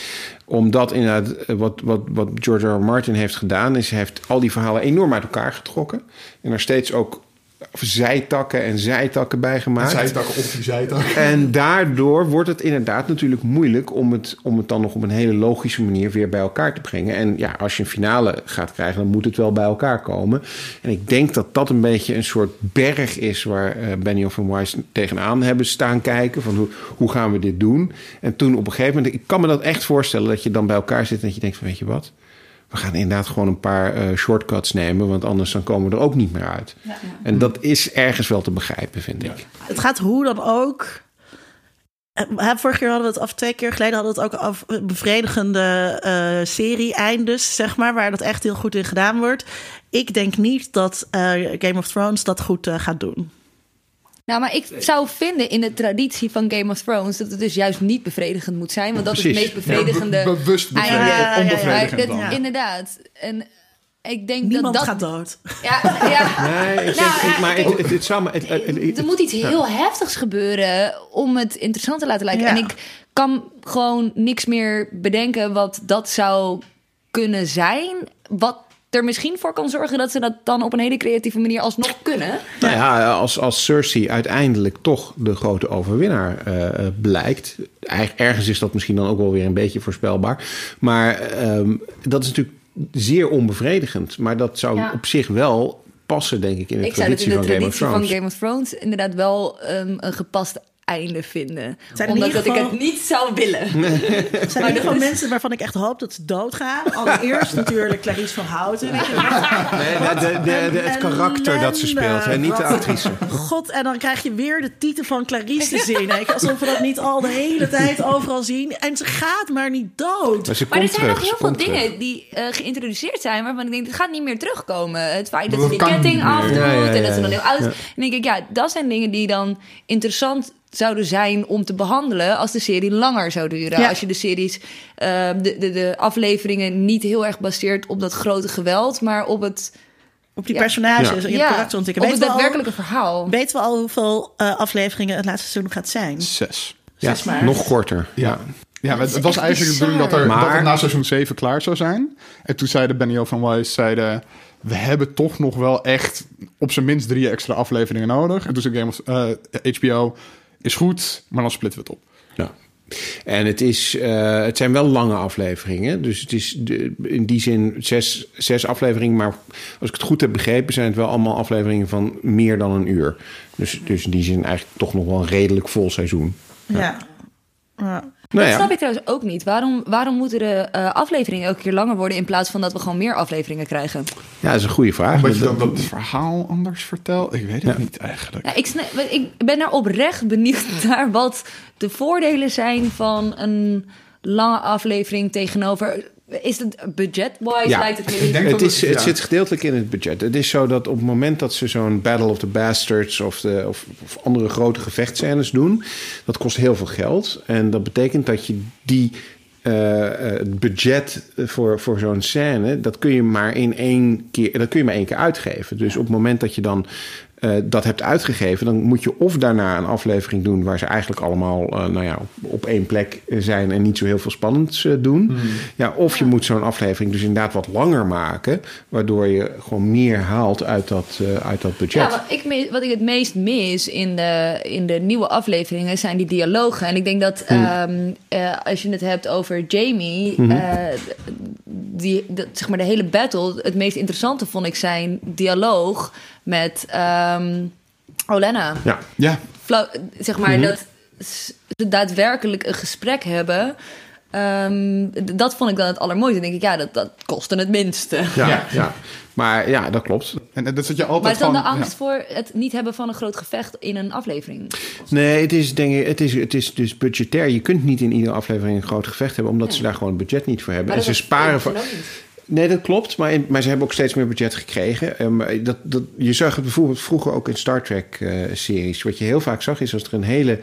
Omdat inderdaad, eh, wat, wat, wat George R. Martin heeft gedaan, is hij heeft al die verhalen enorm uit elkaar getrokken. En er steeds ook zijtakken en zijtakken bij gemaakt. Zijtakken of die zijtakken. En daardoor wordt het inderdaad natuurlijk moeilijk om het, om het dan nog op een hele logische manier weer bij elkaar te brengen. En ja, als je een finale gaat krijgen, dan moet het wel bij elkaar komen. En ik denk dat dat een beetje een soort berg is waar eh, Benioff en Weiss tegenaan hebben staan kijken. Van hoe, hoe gaan we dit doen? En toen op een gegeven moment, ik kan me dat echt voorstellen dat je dan bij elkaar zit en dat je denkt van weet je wat? We gaan inderdaad gewoon een paar eh, shortcuts nemen, want anders dan komen we er ook niet meer uit. En dat is ergens wel te begrijpen, vind ik. Het gaat hoe dan ook... Eh, hè, Vorig keer hadden we het, of twee keer geleden hadden we het ook over bevredigende eh serie-eindes, zeg maar, waar dat echt heel goed in gedaan wordt. Ik denk niet dat eh, Game of Thrones dat goed gaat doen. Nou, maar ik zou vinden in de traditie van Game of Thrones dat het dus juist niet bevredigend moet zijn, want dat is het meest bevredigende. Ja, be- bewust einde. bevredigend, Ja, onbevredigend Maar dat-. Inderdaad. En ik denk Niemand dat dat. gaat dood. Ja, ja. Nee, ik Nou, ik- maar kijk, het, het, het zou het- Er moet iets heel heftigs gebeuren om het interessant te laten lijken. Ja. En ik kan gewoon niks meer bedenken wat dat zou kunnen zijn. Wat er misschien voor kan zorgen dat ze dat dan op een hele creatieve manier alsnog kunnen. Nou ja, als, als Cersei uiteindelijk toch de grote overwinnaar eh, blijkt. Ergens is dat misschien dan ook wel weer een beetje voorspelbaar. Maar ehm, dat is natuurlijk zeer onbevredigend. Maar dat zou Ja. op zich wel passen, denk ik, in de Ik zou het traditie in de van Game of traditie van Thrones. Game of Thrones inderdaad wel ehm, een gepast einde vinden. zijn Omdat ik het niet zou willen. Er zijn in ieder geval mensen waarvan ik echt hoop dat ze doodgaan. Allereerst natuurlijk Clarice van Houten. Nee, de, de, de- de- het karakter dat ze speelt, hè, niet de actrice. God, en dan krijg je weer de titel van Clarice te zien. Alsof we dat niet al de hele tijd overal zien. En ze gaat maar niet dood. Maar ze Maar er zijn terug, nog heel ze veel terug. dingen die eh, geïntroduceerd zijn... waarvan ik denk, het gaat niet meer terugkomen. Het feit dat ze die ketting afdoet Ja, ja, ja, en dat ze dan heel oud is. En denk ik, ja, dat zijn dingen die dan interessant zouden zijn om te behandelen... als de serie langer zou duren. Ja. Als je de series, eh, de, de, de afleveringen niet heel erg baseert op dat grote geweld... maar op het, Op die Ja. personages Ja. en je ja, karakterontwikkeling. op het daadwerkelijke verhaal. Weten we al hoeveel eh, afleveringen het laatste seizoen gaat zijn? Zes. Ja, Zes maart. nog korter. Ja. Ja, maar het was eigenlijk de bedoeling dat, bizar. er, dat Maar- het na seizoen 7 klaar zou zijn. En toen zeiden Benioff van Weiss, zeiden... We hebben toch nog wel echt op zijn minst drie extra afleveringen nodig. En toen zei Game of, eh, HBO, is goed, maar dan splitten we het op. Ja. En het, is, eh, het zijn wel lange afleveringen. Dus het is de, in die zin zes, zes afleveringen. Maar als ik het goed heb begrepen, zijn het wel allemaal afleveringen van meer dan een uur. Dus, dus in die zin eigenlijk toch nog wel een redelijk vol seizoen. Ja. Ja. Nou Dat snap ik trouwens ook niet. Waarom, waarom moeten de eh, afleveringen elke keer langer worden... in plaats van dat we gewoon meer afleveringen krijgen? ja, dat is een goede vraag. Omdat je Dat- dan dat verhaal anders vertelt? Ik weet het niet eigenlijk. Ja, ik, ik ben er oprecht benieuwd [laughs] naar wat de voordelen zijn van een lange aflevering tegenover. Is het budget-wise? Ja. Lijkt het denk Het, dat is, het- het ja. zit gedeeltelijk in het budget. Het is zo dat op het moment dat ze zo'n Battle of the Bastards of, de, of, of andere grote gevechtscènes doen, dat kost heel veel geld. En dat betekent dat je die eh, eh, het budget voor, voor zo'n scène, dat kun je maar in één keer, dat kun je maar één keer uitgeven. Dus op het moment dat je dan eh, dat hebt uitgegeven, dan moet je of daarna een aflevering doen waar ze eigenlijk allemaal eh, nou ja, op, op één plek zijn en niet zo heel veel spannends eh, doen. Ja, of je moet zo'n aflevering dus inderdaad wat langer maken, waardoor je gewoon meer haalt uit dat, eh, uit dat budget. Ja, wat ik, wat ik het meest mis in de, in de nieuwe afleveringen zijn die dialogen. En ik denk dat ehm, eh, als je het hebt over Jamie, eh, die, dat, zeg maar de hele battle, het meest interessante vond ik zijn dialoog met ehm Olenna. ja. Ja, zeg maar dat s- ze daadwerkelijk een gesprek hebben. Ehm, dat vond ik dan het allermooiste. Dan denk ik, ja, dat, dat kostte het minste. Ja, Ja. ja. Maar ja, dat klopt. en en dat zit je Maar altijd is dan de angst ja. voor het niet hebben van een groot gevecht in een aflevering? Nee, het is, denk ik, het, is, het is dus budgetair. Je kunt niet in iedere aflevering een groot gevecht hebben, omdat ze daar gewoon het budget niet voor hebben. Maar en dat ze sparen dat voor. Nee, dat klopt. Maar, maar ze hebben ook steeds meer budget gekregen. Ehm, dat, dat, je zag het bijvoorbeeld vroeger ook in Star Trek-series. Wat je heel vaak zag is als er een hele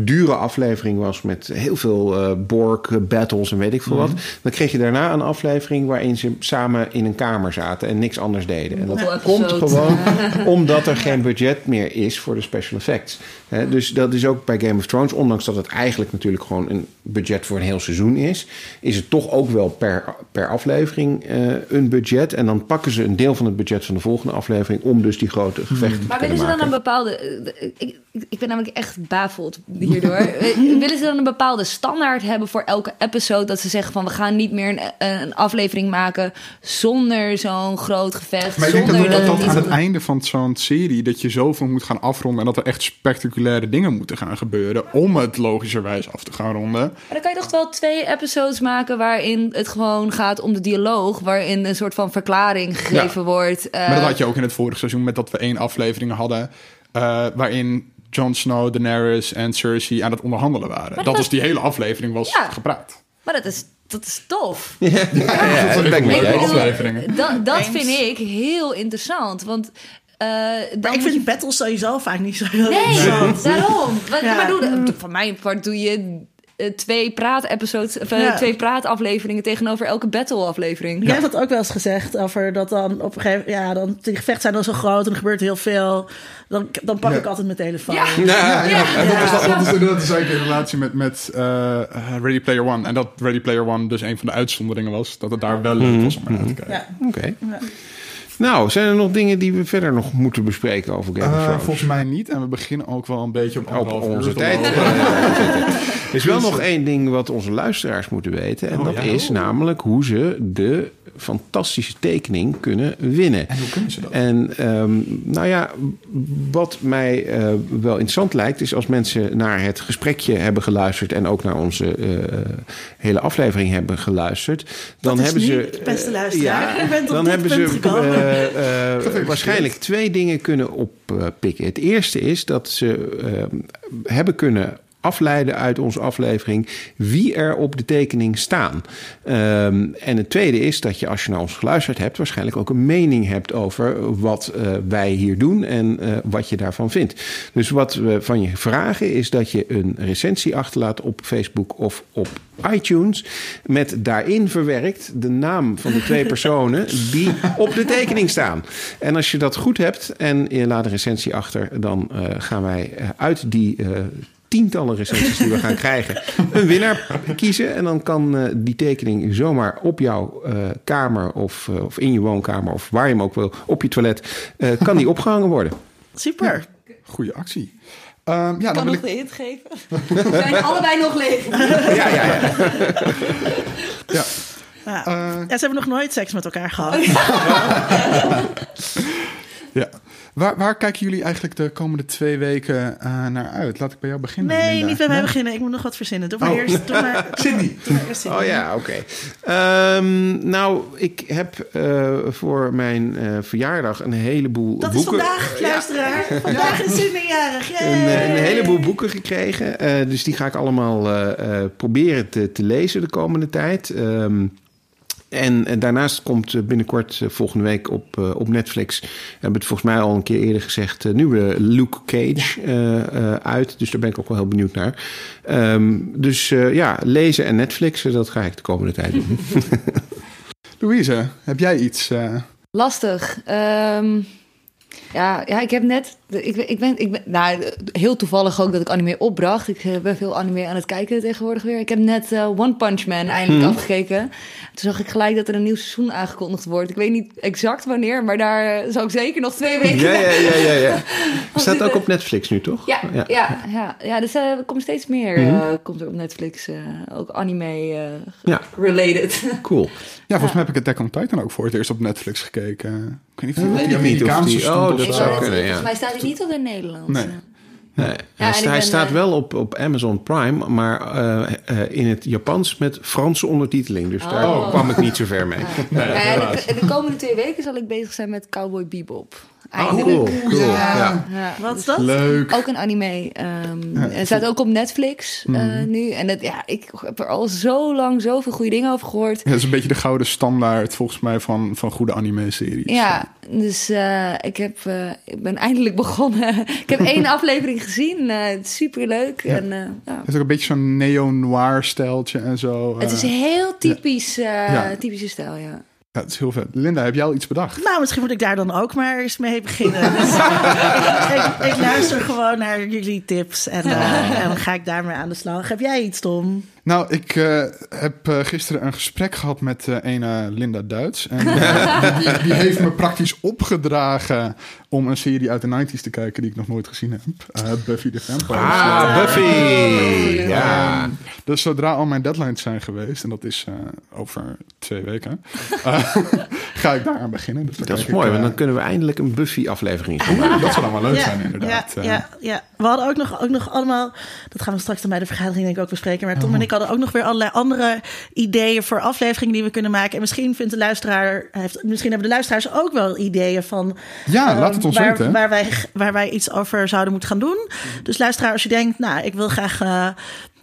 dure aflevering was met heel veel eh Borg-battles en weet ik veel wat. Dan kreeg je daarna een aflevering waarin ze samen in een kamer zaten en niks anders deden. En dat komt gewoon [laughs] omdat er geen budget meer is voor de special effects. Hè, dus dat is ook bij Game of Thrones, ondanks dat het eigenlijk natuurlijk gewoon een budget voor een heel seizoen is, is het toch ook wel per, per aflevering eh, een budget. En dan pakken ze een deel van het budget van de volgende aflevering om dus die grote gevechten te Maar kunnen willen ze dan maken. een bepaalde. eh, Ik, ik- ik ben namelijk echt bafeld hierdoor. [laughs] Eh, willen ze dan een bepaalde standaard hebben voor elke episode? Dat ze zeggen van we gaan niet meer een, een aflevering maken zonder zo'n groot gevecht. Maar ik denk dat, dat, aan het einde van zo'n serie... dat je zoveel moet gaan afronden... en dat er echt spectaculaire dingen moeten gaan gebeuren... om het logischerwijs af te gaan ronden. Maar dan kan je toch wel twee episodes maken waarin het gewoon gaat om de dialoog. Waarin een soort van verklaring gegeven wordt. eh, Maar dat had je ook in het vorige seizoen... met dat we één aflevering hadden... eh, waarin Jon Snow, Daenerys en Cersei aan het onderhandelen waren. Dat dat- was die hele aflevering was Ja. gepraat. Maar dat is, dat is tof. [laughs] Ja, ja, dat ik mee afleveringen. Vind ik heel interessant. Want eh, dan Maar ik vind battles sowieso vaak niet zo heel Nee, interessant. daarom. Wat, Ja. Maar doe, van mijn part doe je twee praat-episodes, of, eh, Ja. twee praatafleveringen tegenover elke battle-aflevering. Jij hebt dat ook wel eens gezegd over dat dan op een gegeven ja, dan die gevechten zijn dan zo groot en er gebeurt heel veel. Dan, dan pak Ja. ik altijd mijn telefoon. Ja. Ja, ja. En dat is, dat, Ja. dat is inderdaad zeker in relatie met, met eh, Ready Player One. En dat Ready Player One dus een van de uitzonderingen was. Dat het daar wel leuk was om naar te kijken. Ja. Oké. Nou, zijn er nog dingen die we verder nog moeten bespreken over Game of Eh, Thrones? volgens mij niet. En we beginnen ook wel een beetje op op onze te tijd. [laughs] [laughs] Er is wel nog één ding wat onze luisteraars moeten weten. En Oh, dat ja? is namelijk hoe ze de fantastische tekening kunnen winnen. En hoe kunnen ze dat? En ehm, nou ja, wat mij eh, wel interessant lijkt, is als mensen naar het gesprekje hebben geluisterd en ook naar onze eh, hele aflevering hebben geluisterd, dan is hebben nu, ze. beste luisteraar? [laughs] Bent op dan hebben ze eh, eh, [laughs] waarschijnlijk twee dingen kunnen oppikken. Het eerste is dat ze eh, hebben kunnen afleiden uit onze aflevering wie er op de tekening staan. Ehm, en het tweede is dat je als je naar ons geluisterd hebt, waarschijnlijk ook een mening hebt over wat eh, wij hier doen en eh, wat je daarvan vindt. Dus wat we van je vragen is dat je een recensie achterlaat op Facebook of op iTunes. Met daarin verwerkt de naam van de twee [laughs] personen die op de tekening staan. En als je dat goed hebt en je laat een recensie achter, dan eh, gaan wij uit die. Tientallen recensies die we gaan [laughs] krijgen, een winnaar kiezen. En dan kan eh, die tekening zomaar op jouw eh, kamer of, eh, of in je woonkamer of waar je hem ook wil, op je toilet, eh, kan die [laughs] opgehangen worden. Super. Goeie actie. Ehm, ja, Ik dan kan wil nog ik, de hint geven. [laughs] We zijn allebei nog leeg. Ja, ja, ja. ja. Ja. Eh, Ja, ze hebben nog nooit seks met elkaar gehad. ja. Waar, waar kijken jullie eigenlijk de komende twee weken eh, naar uit? Laat ik bij jou beginnen. Nee, Linda. niet bij mij Nee? beginnen. Ik moet nog wat verzinnen. Doe maar Oh. eerst. Doe maar, [laughs] Sydney. doe maar eerst Sydney. Oh ja, oké. Ehm, nou, ik heb eh, voor mijn eh, verjaardag een heleboel Dat is boeken... vandaag, Ja, luisteraar. [laughs] Vandaag is Sydney jarig. Een, een heleboel boeken gekregen. Eh, dus die ga ik allemaal eh, eh, proberen te, te lezen de komende tijd. Ehm, en, en daarnaast komt eh, binnenkort eh, volgende week op, eh, op Netflix... we hebben het volgens mij al een keer eerder gezegd... eh, nieuwe Luke Cage eh, eh, uit. Dus daar ben ik ook wel heel benieuwd naar. Ehm, dus eh, ja, lezen en Netflixen, dat ga ik de komende tijd doen. [laughs] Louise, heb jij iets? eh, Lastig. Ehm, ja, ja, ik heb net. Ik, ben- ik, ben, ik ben. Nou, heel toevallig ook dat ik anime opbracht. Ik eh, ben veel anime aan het kijken tegenwoordig weer. Ik heb net eh, One Punch Man eindelijk Mhm. afgekeken. Toen zag ik gelijk dat er een nieuw seizoen aangekondigd wordt. Ik weet niet exact wanneer, maar daar eh, zou ik zeker nog twee weken. Ja, ja, ja, ja. ja. [laughs] Staat ook op Netflix nu, toch? Ja, ja, ja. ja, dus eh, er komt steeds meer. Eh, komt er op Netflix eh, ook anime eh, Ja. related. Cool. [laughs] Ja, volgens mij heb ik Attack on Titan ook voor het eerst op Netflix gekeken. Ik weet niet of die Amerikaanse die- stond oh, of dat zo. zou kunnen, ja. Volgens mij staat niet op in Nederland. Nee. Nee. hij staat eh, wel op, op Amazon Prime, maar eh, eh, in het Japans met Franse ondertiteling. Dus daar Oh. kwam ik niet zo ver mee. Ja, de, de komende twee weken zal ik bezig zijn met Cowboy Bebop. Oh, Eindelijk. cool. cool. Ja. Ja, Wat dus is dat? Leuk. Ook een anime. ehm het staat ook op Netflix eh, nu. En dat, ja, ik heb er al zo lang zoveel goede dingen over gehoord. Ja, dat is een beetje de gouden standaard volgens mij van, van goede anime-series. Ja, dus eh, ik, heb, eh, ik ben eindelijk begonnen. [laughs] ik heb één [laughs] aflevering gezien. eh Super leuk. En, eh, ja. Het is ook een beetje zo'n neo-noir stijltje en zo. Het is heel typisch, eh, Ja. typische stijl, ja. Ja, het is heel vet. Linda, heb jij al iets bedacht? Nou, misschien moet ik daar dan ook maar eens mee beginnen. [laughs] Dus, ik, ik, ik luister gewoon naar jullie tips en, eh, en dan ga ik daarmee aan de slag. Heb jij iets, Tom? Nou, ik eh, heb eh, gisteren een gesprek gehad met eh ene Linda Duits. En [laughs] eh, die, die heeft me praktisch opgedragen om een serie uit de 90s te kijken die ik nog nooit gezien heb. Eh, Buffy the Vampire Slayer. Ah, Buffy! Ja. Dus zodra al mijn deadlines zijn geweest, en dat is eh, over twee weken, eh, [laughs] ga ik daaraan beginnen. Dus Dat is mooi, ik, want eh, dan kunnen we eindelijk een Buffy-aflevering gaan maken. dat zou dan wel leuk ja, zijn, inderdaad. Ja, Eh, ja, ja. We hadden ook nog, ook nog allemaal, dat gaan we straks dan bij de vergadering denk ik ook bespreken. Maar Tom en ik hadden ook nog weer allerlei andere ideeën voor afleveringen die we kunnen maken. En misschien vindt de luisteraar, heeft, misschien hebben de luisteraars ook wel ideeën van. Ja, laat het ons waar, weten. Waar wij, waar wij iets over zouden moeten gaan doen. Dus luisteraar, als je denkt, nou, ik wil graag eh,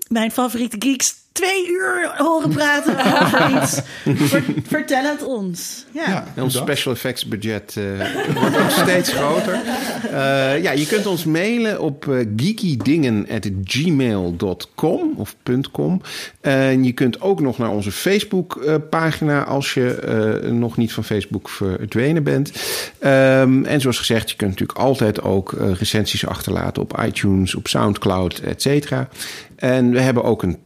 mijn favoriete geeks twee uur horen praten [laughs] over iets. Ver- vertel het ons. Ja. Ja, En ons special effects budget eh, [laughs] wordt ook steeds groter. Eh, ja, je kunt ons mailen op eh, geekydingen.gmail.com of .com. En je kunt ook nog naar onze Facebook eh, pagina als je eh, nog niet van Facebook verdwenen bent. Ehm, en zoals gezegd, je kunt natuurlijk altijd ook eh, recensies achterlaten op iTunes, op Soundcloud, et cetera. En we hebben ook een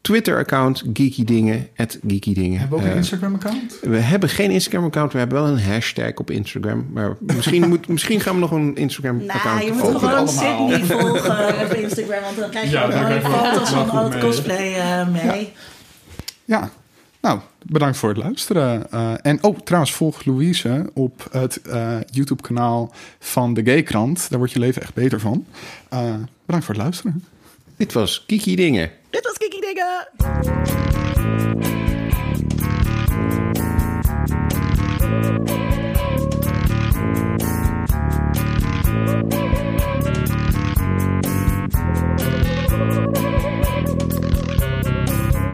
Twitter-account, Geeky Dingen, Geeky Dingen. Hebben we ook een Eh, Instagram-account? we hebben geen Instagram-account, we hebben wel een hashtag op Instagram. Maar misschien, moet, [laughs] misschien gaan we nog een Instagram-account Nou, je moet gewoon. Sydney volgen op [laughs] Instagram, want dan krijg je Ja, wel- foto's van al het cosplay eh, mee. Ja. Nou, bedankt voor het luisteren. Eh, en oh, trouwens, volg Louise op het eh, YouTube-kanaal van de Gaykrant. Daar wordt je leven echt beter van. Eh, bedankt voor het luisteren. Dit was Kiki Dingen. Dit was Kiki Dingen.